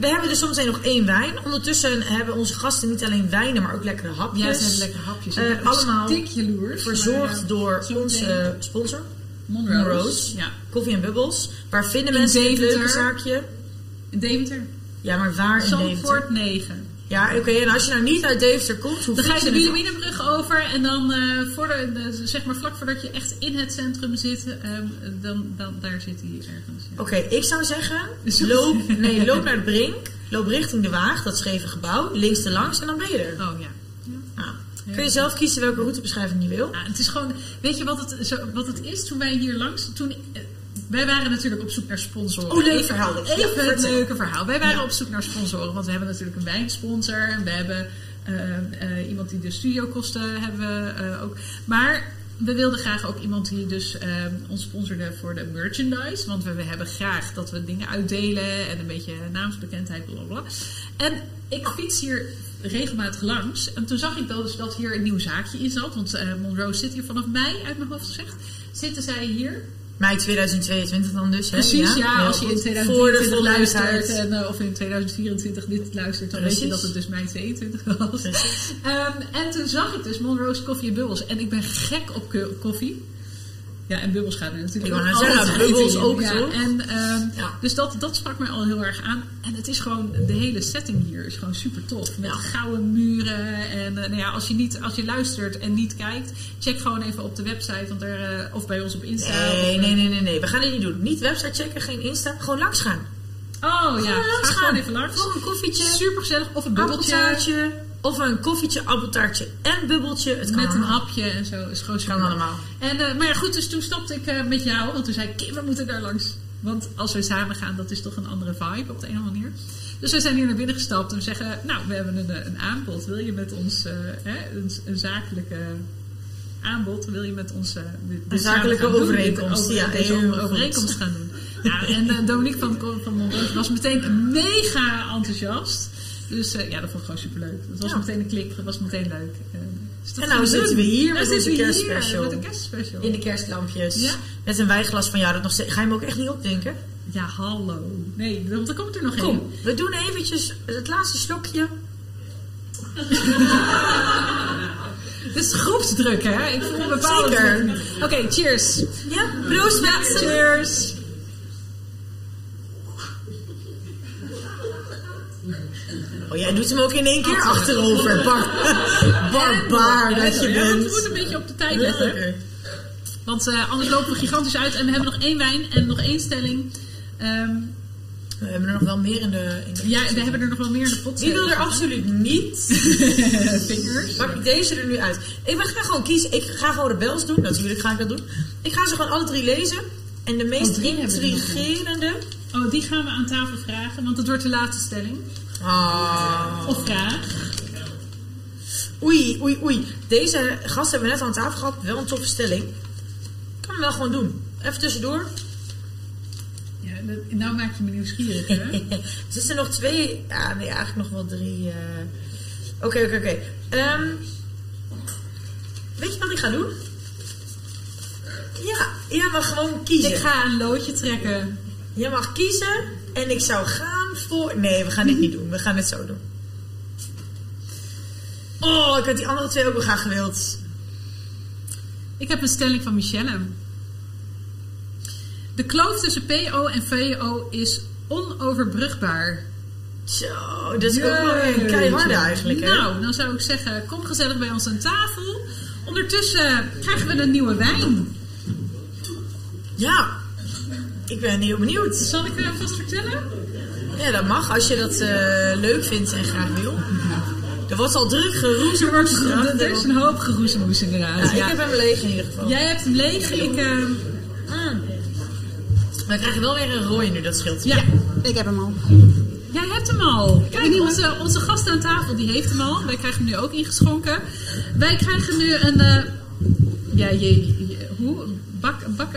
we hebben dus zometeen nog één wijn. Ondertussen hebben onze gasten niet alleen wijnen, maar ook lekkere hapjes. Ja, ze hebben lekkere hapjes. Eh, allemaal jaloers. Verzorgd maar, eh, door onze eh, sponsor. Monrose. Monrose. Ja. Koffie en Bubbles. Waar vinden In mensen dit Deventer. leuke zaakje? In Deventer. Ja, maar waar in Deventer? Zandvoort 9. Ja, oké. En als je nou niet uit Deventer komt, hoe Dan ga je de? Wilhelminabrug over en dan eh, voor de, de- zeg maar vlak voordat je echt in het centrum zit, ehm, dan, dan, daar zit hij ergens. Ja. Oké, ik zou zeggen, loop, nee, loop naar de Brink, loop richting de Waag, dat scheve gebouw, links er langs en dan ben je er. Oh ja. Nou, kun je zelf kiezen welke routebeschrijving je wil? Ja, het is gewoon, weet je wat het, zo, wat het is toen wij hier langs, toen, eh, wij waren natuurlijk op zoek naar sponsoren. Oh, leuk verhaal. Even het leuke verhaal. Wij waren Ja. op zoek naar sponsoren, want we hebben natuurlijk een wijnsponsor en we hebben eh, eh, iemand die de studiokosten hebben eh, ook. Maar we wilden graag ook iemand die dus ons sponsorde voor de merchandise, want we, we hebben graag dat we dingen uitdelen en een beetje naamsbekendheid, bla bla. bla. En ik fiets hier regelmatig langs. En toen zag ik dus dat hier een nieuw zaakje in zat. Want Monroe zit hier vanaf mei, uit mijn hoofd gezegd. Zitten zij hier? Mei 2022 dan dus, hè? Precies, ja. als je in goed. 2023 Voor de luistert volledigheid. en, eh, of in 2024 dit luistert, dan weet je dat het dus mei 22 was. Ehm, en toen zag ik dus Monroe's Koffie en Bubbels. En ik ben gek op ko- koffie. Ja, en bubbels gaat er natuurlijk Ik wou ook net zeggen, altijd bubbels in. ook, ja? En, ehm, Ja. Dus dat, dat sprak mij al heel erg aan. En het is gewoon, de hele setting hier is gewoon super tof. Met Ja. gouden muren. En eh, nou ja, als je, niet, als je luistert en niet kijkt, check gewoon even op de website. Want er, eh, of bij ons op Insta. Nee, of, nee, nee, nee, nee. We gaan dit niet doen. Niet website checken, geen Insta. Gewoon langs gaan. Oh ja, Gewoon langs ga gaan. gewoon even langs. Gewoon een koffietje, Super gezellig. Of een bubbeltje. Of een koffietje, appeltaartje en bubbeltje. Het kan Met een allemaal. hapje en zo. Is gewoon Kan allemaal. En, eh, maar ja, goed, dus toen stapte ik eh, met jou. Want toen zei ik, Kim, we moeten daar langs. Want als we samen gaan, dat is toch een andere vibe op de een of andere manier. Dus we zijn hier naar binnen gestapt en we zeggen, nou, we hebben een, een aanbod. Wil je met ons, eh, hè, een, een zakelijke aanbod, wil je met ons... dit zakelijke doen, overeenkomst, ja, deze overeenkomst gaan doen. Ja, en eh, Dominique van, van Monroos was meteen mega enthousiast. Dus eh, ja, dat vond ik gewoon superleuk. Het was Ja. meteen een klik, het was meteen leuk. Eh, dus dat En nou zitten we hier Nou met onze hier kerstspecial. Met een kerstspecial. In de kerstlampjes. Ja. Met een wijnglas van jou. Dat nog. Ga je hem ook echt niet opdrinken? Ja, hallo. Nee, want er komt er nog één. Kom, we doen eventjes het laatste slokje. Dit is groepsdruk, hè? Ik voel een bepaalde. Oké, cheers. Ja, proost mensen. Cheers. Jij doet hem ook in één keer achterover. Bar Barbaar dat je bent. we moeten een beetje op de tijd letten. Want eh, anders lopen we gigantisch uit en we hebben nog één wijn en nog één stelling. Ehm, We hebben er nog wel meer in de... In de ja, we hebben er nog wel meer in de pot. Wie wil er absoluut niet? Vingers. Pak ik deze er nu uit. Ik ga gewoon kiezen. Ik ga gewoon rebels doen. Natuurlijk ga ik dat doen. Ik ga ze gewoon alle drie lezen. En de meest Oh, ja. intrigerende... Oh, die gaan we aan tafel vragen, want het wordt de laatste stelling. Ah. Of vraag. Oei, oei, oei. Deze gasten hebben we net aan tafel gehad. Wel een toffe stelling. Kan hem wel gewoon doen. Even tussendoor. Ja, dat- nou maak je me nieuwsgierig, hè? er zitten nog twee. Ja, nee, eigenlijk nog wel drie. eh. Oké, oké, oké. Ehm, weet je wat ik ga doen? Ja, jij mag gewoon kiezen. Ik ga een loodje trekken. Jij mag kiezen en ik zou gaan voor. Nee, we gaan dit niet doen. We gaan het zo doen. Oh, ik had die andere twee ook wel graag gewild. Ik heb een stelling van Michelle. De kloof tussen PO en VO is onoverbrugbaar. Zo, dat is ook wel weer een keiharde eigenlijk, hè? Nou, dan zou ik zeggen, kom gezellig bij ons aan tafel. Ondertussen krijgen we een nieuwe wijn. Ja, ik ben heel benieuwd. Zal ik u vast vertellen? Ja, dat mag als je dat eh, leuk vindt en graag wil. Er wordt al druk geroezemoes. Er, wordt, er is een hoop geroezemoes inderdaad. Ja, Ja. ik heb hem leeg in ieder geval. Jij hebt hem leeg, ik... eh, Mm. We krijgen wel weer een rooi nu, dat scheelt. ja. Ik heb hem al. Jij hebt hem al. Kijk, onze, onze gast aan tafel die heeft hem al. Wij krijgen hem nu ook ingeschonken. Wij krijgen nu een... eh, ja, je, je- hoe? Bak, bak?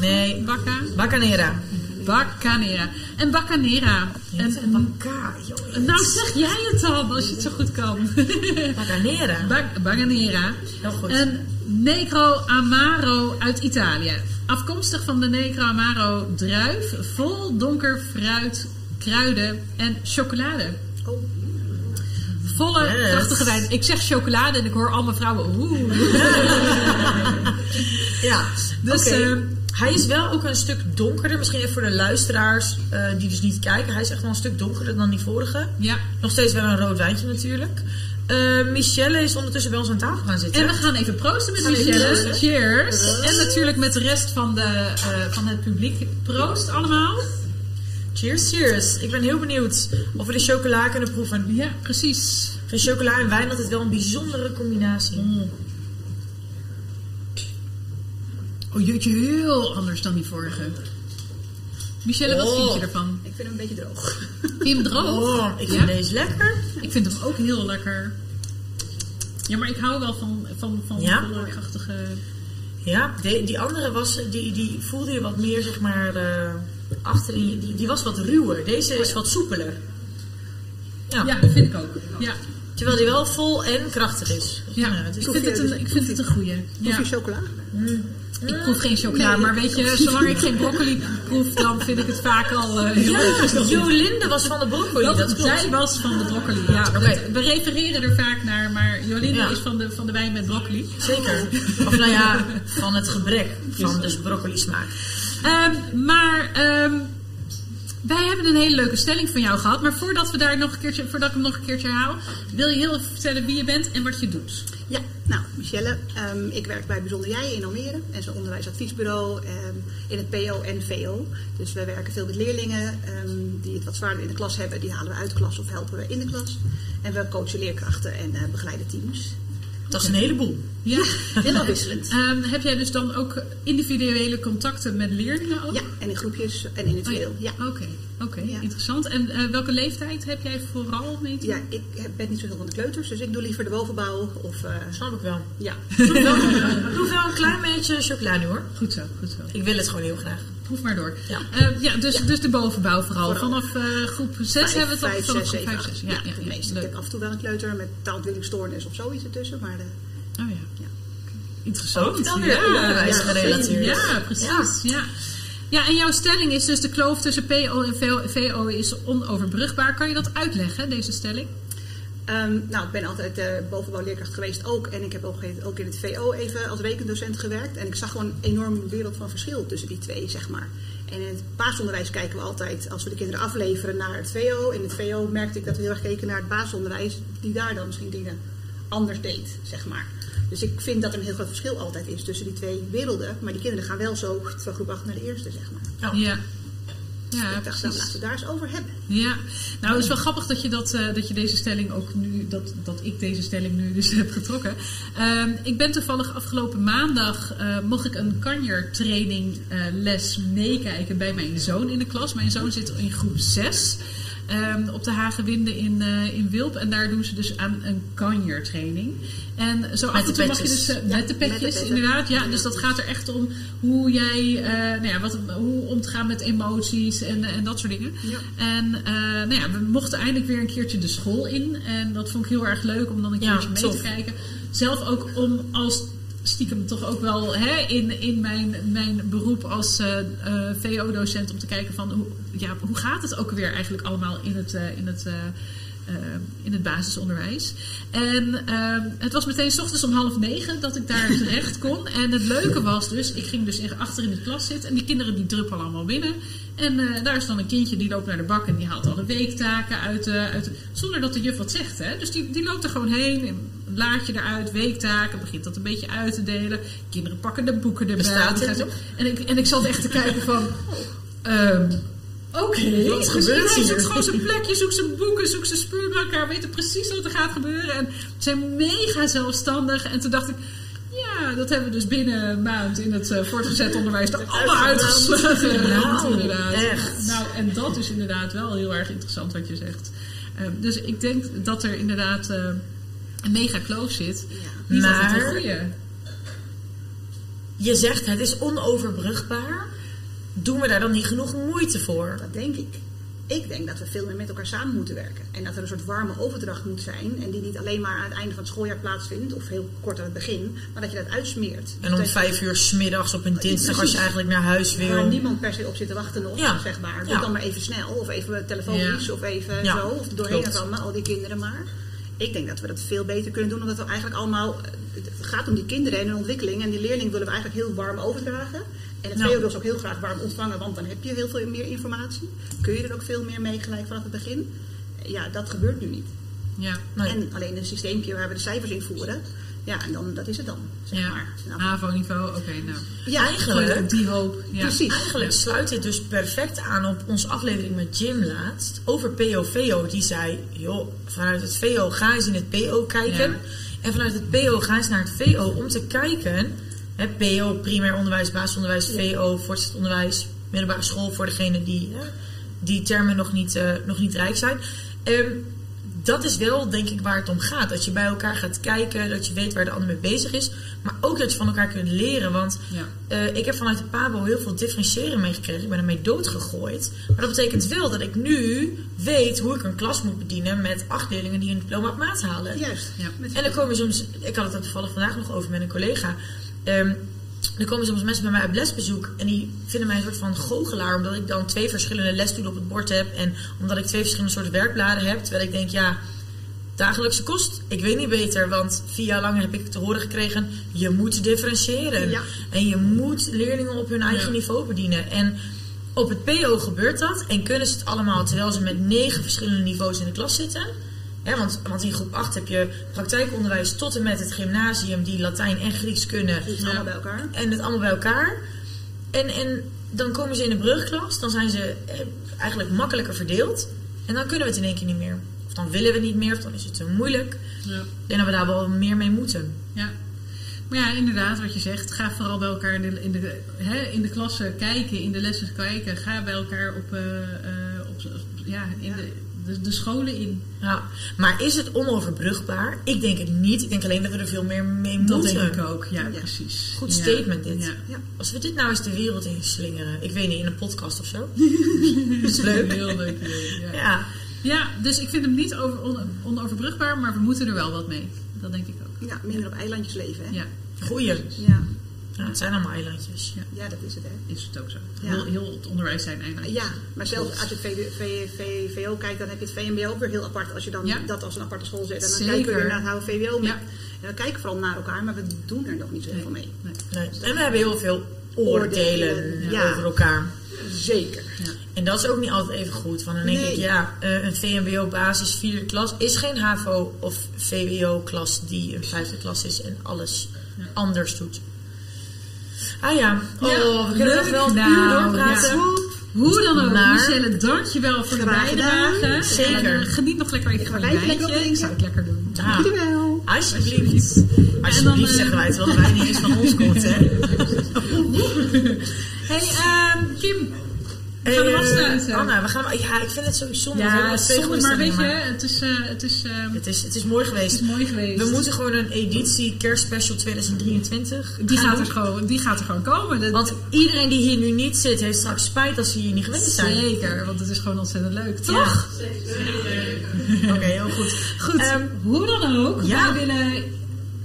Nee. Bakka? Bacanera. Baccanera. En Baccanera. En, En Baca, joh. nou, zeg jij het dan, als je het zo goed kan. Bacanera. Bac- Baccanera. Heel goed. Een Negro Amaro uit Italië. Afkomstig van de Negro Amaro druif, vol donker fruit, kruiden en chocolade. Volle, Yes. krachtige wijn. Ik zeg chocolade en ik hoor allemaal vrouwen. Oeh. Ja, Dus, dus eh, hij is wel ook een stuk donkerder. Misschien even voor de luisteraars eh, die dus niet kijken. Hij is echt wel een stuk donkerder dan die vorige. Ja. Nog steeds wel een rood wijntje natuurlijk. Eh, Michelle is ondertussen bij ons aan tafel gaan zitten. En we gaan even proosten met Michelle. Cheers. En natuurlijk met de rest van, de, eh, van het publiek. Proost allemaal. Cheers, cheers. Ik ben heel benieuwd of we de chocola kunnen proeven. Ja, precies. Ik vind chocola en wijn altijd wel een bijzondere combinatie. Oh jeetje, heel anders dan die vorige. Michelle, wat Oh. vind je ervan? Ik vind hem een beetje droog. Vind je hem droog? Oh, ik vind Ja? deze lekker. Ik vind hem ook heel lekker. Ja, maar ik hou wel van, van, van Ja? Ja, die, die andere was, die, die voelde je wat meer, zeg maar, eh, achter die, die, was wat ruwer. Deze is wat soepeler. Ja. Ja, dat vind ik ook. Ja, Terwijl die wel vol en krachtig is. ja. het is ik, vind het een, ik vind het een goeie. Proef je chocola? Ik proef geen chocola, maar weet je, zolang ik geen broccoli proef, dan vind ik het vaak al eh, heel Ja, Jolinde was van de broccoli, dat, Dat, klopt. zij was van de broccoli. Ja, Oké. het- we refereren er vaak naar, maar Jolinde Ja. is van de, van de wijn met broccoli. Zeker. Of nou ja, van het gebrek van dus broccoli smaak. Ehm, maar ehm, wij hebben een hele leuke stelling van jou gehad. Maar voordat, we daar nog een keertje, voordat ik hem nog een keertje haal, wil je heel even vertellen wie je bent en wat je doet. Ja, nou, Michelle, ehm, ik werk bij Bijzonder Jij in Almere. En zo'n onderwijsadviesbureau in het PO en VO. Dus wij werken veel met leerlingen die het wat zwaarder in de klas hebben. Die halen we uit de klas of helpen we in de klas. En we coachen leerkrachten en eh, begeleiden teams. Dat is een heleboel. Ja. Heel afwisselend. Ehm, heb jij dus dan ook individuele contacten met leerlingen ook? Ja, en in groepjes en in het Oh. Ja. Oké, oké, Ja. interessant. En eh, welke leeftijd heb jij vooral mee te Ja, ik ben niet zo heel van de kleuters, dus ik doe liever de bovenbouw. Of, eh, Snap ik wel. ja. Proef wel, een klein beetje chocola nu hoor. Goed zo, goed zo. Ik wil het gewoon heel graag. Proef maar door. Ja. Eh, ja, dus, dus de bovenbouw vooral. Vooral. Vanaf eh, groep 6 Vijf, hebben we het vijf, al. Vanaf zes, groep zeven, 5, 6. acht. Ja, Ja, de meeste. Ik heb af en toe wel een kleuter met taalontwikkelingsstoornis of zoiets ertussen. Maar de, Oh ja. ja. Interessant. Dan weer ja, onderwijs ja, gerelateerd. Ja, precies. Ja. Ja. en jouw stelling is dus de kloof tussen PO en VO is onoverbrugbaar. Kan je dat uitleggen, deze stelling? Ehm, nou, ik ben altijd eh bovenbouwleerkracht geweest ook. En ik heb ook, ook in het VO even als rekendocent gewerkt. En ik zag gewoon een enorm wereld van verschil tussen die twee, zeg maar. En in het basisonderwijs kijken we altijd, als we de kinderen afleveren, naar het VO. In het VO merkte ik dat we heel erg keken naar het basisonderwijs, die daar dan misschien dingen anders deed, zeg maar. Dus ik vind dat er een heel groot verschil altijd is tussen die twee werelden. Maar die kinderen gaan wel zo van groep 8 naar de eerste, zeg maar. Ja. Ja, ik dacht, nou, precies. laten we daar eens over hebben. Ja, nou het is wel grappig dat je, dat, eh, dat je deze stelling ook nu, dat, dat ik deze stelling nu dus heb getrokken. Ehm, ik ben toevallig afgelopen maandag, eh, mocht ik een kanjertraining eh, les meekijken bij mijn zoon in de klas. Mijn zoon zit in groep 6 ehm, op de Hagenwinde in, eh, in Wilp en daar doen ze dus aan een kanjertraining. En zo af de en toe mag je dus, eh, Ja, met de met de petjes inderdaad, ja. Dus dat gaat er echt om hoe jij, eh, nou ja, wat, hoe om te gaan met emoties en, en dat soort dingen. Ja. En nou ja, we mochten eindelijk weer een keertje de school in. En dat vond ik heel erg leuk om dan een Ja, keertje mee tof. te kijken. Zelf ook om als stiekem toch ook wel hè, in, in mijn, mijn beroep als eh, eh, VO-docent om te kijken van hoe, ja, hoe gaat het ook weer eigenlijk allemaal in het, eh, in het, in het basisonderwijs. En eh, het was meteen 's ochtends om half negen dat ik daar terecht kon. En het leuke was dus, ik ging dus echt achter in de klas zitten en die kinderen die druppelen allemaal binnen. En eh, daar is dan een kindje die loopt naar de bak en die haalt alle weektaken uit, de, uit de- zonder dat de juf wat zegt. Hè? Dus die, die loopt er gewoon heen, een laadje eruit, weektaken, begint dat een beetje uit te delen. Kinderen pakken de boeken erbij. En ik, en ik zat echt te kijken van... ehm, Oké, Wat dus gebeurt hier? zoekt gewoon zijn plekje, zoekt zijn boeken, zoekt zijn spullen bij elkaar, weten precies wat er gaat gebeuren. En ze zijn mega zelfstandig. En toen dacht ik, ja, dat hebben we dus binnen een maand in het eh, voortgezet onderwijs er allemaal uitgeslagen. Nou, inderdaad. echt. Nou, en dat is inderdaad wel heel erg interessant wat je zegt. Ehm, dus ik denk dat er inderdaad eh, een mega kloof zit. Ja. Niet Maar-. Je zegt het is onoverbrugbaar. Doen we daar dan niet genoeg moeite voor? Dat denk ik. Ik denk dat we veel meer met elkaar samen moeten werken. En dat er een soort warme overdracht moet zijn. En die niet alleen maar aan het einde van het schooljaar plaatsvindt. Of heel kort aan het begin. Maar dat je dat uitsmeert. En om Dat- vijf uur smiddags op een dinsdag als je eigenlijk naar huis Waar wil. niemand per se op zit te wachten nog, Ja. zeg maar. Doe Ja. dan maar even snel, of even telefonisch, Ja. of even zo. Of doorheen het allemaal, al die kinderen maar. Ik denk dat we dat veel beter kunnen doen, omdat we eigenlijk allemaal... Het gaat om die kinderen en hun ontwikkeling. En die leerling willen we eigenlijk heel warm overdragen. En het Ja. VO wil ze ook heel graag warm ontvangen, want dan heb je heel veel meer informatie. Kun je er ook veel meer mee gelijk vanaf het begin. Ja, dat gebeurt nu niet. Ja. Nee. En alleen een systeempje waar we de cijfers invoeren. Ja, en dan, dat is het dan, zeg Ja, maar. Nou, HAVO-niveau, oké, nou. ja, Eigenlijk- op die hoop. Ja. precies. Eigenlijk sluit dit dus perfect aan op onze aflevering met Jim laatst over PO-VO. Die zei, joh, vanuit het VO ga eens in het PO kijken. Ja. En vanuit het PO ga eens naar het VO om te kijken. Hè, PO, primair onderwijs, basisonderwijs, VO, voortgezet onderwijs, middelbare school voor degenen die hè, die termen nog niet, eh, nog niet rijk zijn. Ehm, dat is wel, denk ik, waar het om gaat. Dat je bij elkaar gaat kijken, dat je weet waar de ander mee bezig is. Maar ook dat je van elkaar kunt leren. Want Ja. eh, ik heb vanuit de PABO heel veel differentiëren meegekregen. Ik ben ermee doodgegooid. Maar dat betekent wel dat ik nu weet hoe ik een klas moet bedienen met acht leerlingen die een diploma op maat halen. Juist. Ja. En dan komen soms, ik had het er toevallig vandaag nog over met een collega. Ehm er komen soms mensen bij mij op lesbezoek en die vinden mij een soort van goochelaar. Omdat ik dan twee verschillende lesstoelen op het bord heb. En omdat ik twee verschillende soorten werkbladen heb. Terwijl ik denk, ja, dagelijkse kost. Ik weet niet beter, want vier jaar lang heb ik te horen gekregen: je moet differentiëren. Ja. En je moet leerlingen op hun eigen Ja. niveau bedienen. En op het PO gebeurt dat en kunnen ze het allemaal terwijl ze met negen verschillende niveaus in de klas zitten. Want, want in groep 8 heb je praktijkonderwijs tot en met het gymnasium die Latijn en Grieks kunnen. Dus allemaal bij elkaar. En het allemaal bij elkaar. En, en dan komen ze in de brugklas, dan zijn ze eh, eigenlijk makkelijker verdeeld. En dan kunnen we het in één keer niet meer. Of dan willen we het niet meer, of dan is het te moeilijk. Ja. Denk dat we daar wel meer mee moeten. Ja. Maar ja, inderdaad, wat je zegt. Ga vooral bij elkaar in de, in de, hè, in de klassen kijken, in de lessen kijken. Ga bij elkaar op, eh, eh, op, ja, in De, de, de scholen in. Ja. Maar is het onoverbrugbaar? Ik denk het niet. Ik denk alleen dat we er veel meer mee Dat moeten. denk ik ook. Ja, Ja. precies. Goed Ja. statement dit. Ja. Ja. Als we dit nou eens de wereld in slingeren. Ik weet niet, in een podcast of zo. Dat is leuk. Heel leuk. Ja. Ja. ja, dus ik vind hem niet over, on, onoverbrugbaar, maar we moeten er wel wat mee. Dat denk ik ook. Ja, minder op eilandjes leven, hè? Ja, Goeie. Ja, Ja, het zijn allemaal eilandjes. Ja. ja dat is het, hè? is het ook zo. Ja. Heel, heel het onderwijs zijn eilandjes. Ja, maar zelfs als je het VD V- V- VO kijkt, dan heb je het VMBO ook weer heel apart. Als je dan Ja. dat als een aparte school zet. En dan Zeker. kijken we weer naar het VWO. Ja. En we kijken vooral naar elkaar, maar we doen er nog niet zo heel veel mee. Nee. Nee. En we hebben heel veel oordelen Oordelen, ja. over elkaar. Zeker. En dat is ook niet altijd even goed. Want dan denk Nee. ik, ja, eh, een VMBO basis vierde klas is geen HAVO of VWO klas die een vijfde klas is en alles anders doet. Ah ja, oh, we kunnen nog wel uur doorpraten. ja. Hoe dan ook, Maar- Michelle, dankjewel voor de gedaan. bijdrage. Zeker. Geniet nog lekker even van je wij wijntje. Ik zou het lekker doen. Ja, Dankjewel. alsjeblieft. Alsjeblieft eh, zeggen wij, terwijl de wijn niet eens van ons komt, hè. Hey, ehm, Kim. We gaan hem eh, afsluiten. Anna, we gaan, ja, ik vind het sowieso zonde. Ja, zonde, goede maar weet je, het is, eh, het is, ehm, Het is, het is mooi het geweest. is mooi geweest. We moeten gewoon een editie kerstspecial 2023 die, gaan gaat doen. er gewoon, die gaat er gewoon komen. Dat- Want iedereen die hier nu niet zit, heeft straks spijt als ze hier niet geweest zijn. Zeker, want het is gewoon ontzettend leuk, toch? Ja. Oké, heel goed. Goed, Ehm, hoe dan ook. ja. Wij willen,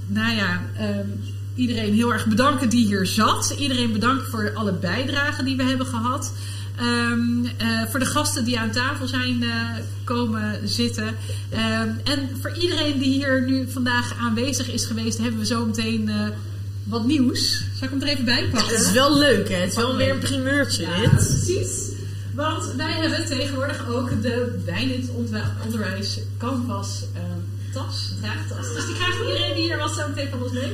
nou ja, ehm, iedereen heel erg bedanken die hier zat. Iedereen bedanken voor alle bijdragen die we hebben gehad. Ehm, eh, voor de gasten die aan tafel zijn eh, komen zitten. Ehm, en voor iedereen die hier nu vandaag aanwezig is geweest, hebben we zo meteen eh, wat nieuws. Zal ik hem er even bij pakken? het is wel leuk, hè? Het is wel weer een primeurtje, Ja, dit. precies. Want wij hebben tegenwoordig ook de Wijn in het Ontwa- Onderwijs Canvas ehm, tas, draagtas. Dus die krijgt iedereen die hier was zo meteen van ons mee.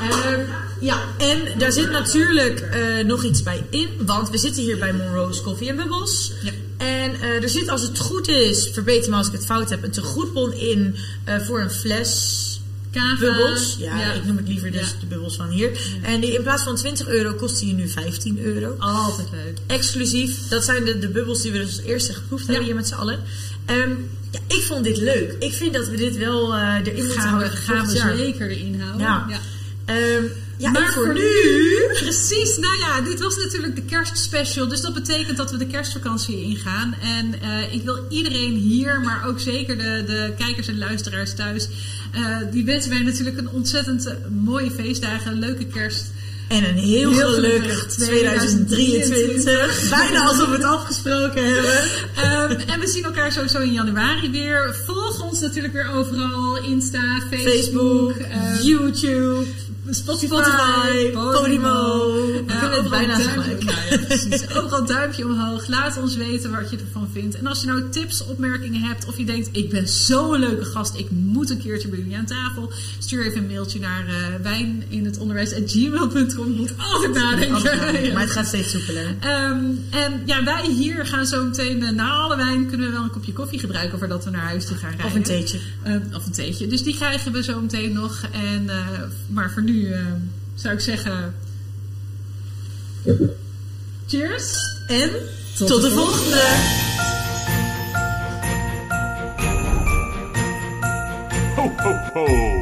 Ehm, ja, en daar zit natuurlijk eh, nog iets bij in. Want we zitten hier bij Monroe's Coffee en Bubbles. Ja. En eh, er zit, als het goed is, verbeter me als ik het fout heb, een tegoedbon in eh, voor een fles Kava. bubbels. Ja, Ja. ik noem het liever dus Ja. de bubbels van hier. En die in plaats van 20 euro kost die nu 15 euro. Altijd leuk. Exclusief. Dat zijn de, de bubbels die we dus als eerste geproefd hebben hier met z'n allen. Ehm, ja, ik vond dit leuk. Ik vind dat we dit wel eh, erin moeten Gaan we, houden. gaan we volgend jaar. zeker erin houden. Ja. Ehm, ja, maar voor nu, precies. Nou ja, dit was natuurlijk de kerstspecial. Dus dat betekent dat we de kerstvakantie ingaan. En eh, ik wil iedereen hier, maar ook zeker de, de kijkers en luisteraars thuis. eh, die wensen wij natuurlijk een ontzettend eh, mooie feestdagen, een leuke kerst. En een heel, Heel gelukkig gelukkig 2023. Bijna alsof we het afgesproken hebben. Ehm, en we zien elkaar sowieso in januari weer. Volg ons natuurlijk weer overal. Insta, Facebook, Facebook, ehm, YouTube, Spotify, Spotify, Podimo. We Eh, kunnen het bijna tegelijk. Nou ja. Overal duimpje omhoog. Laat ons weten wat je ervan vindt. En als je nou tips, opmerkingen hebt of je denkt... ik ben zo'n leuke gast, ik moet een keertje bij jullie aan tafel... stuur even een mailtje naar uh, wijn in het onderwijs gmail.com. Je moet altijd nadenken. Ja. Maar het gaat steeds soepeler. Ehm, en ja, wij hier gaan zo meteen eh, na alle wijn kunnen we wel een kopje koffie gebruiken voordat we naar huis toe gaan rijden. Of een theetje. Ehm, of een theetje. Dus die krijgen we zo meteen nog. En, eh, maar voor nu eh, zou ik zeggen. Cheers! En tot, de volgende. Ho, ho.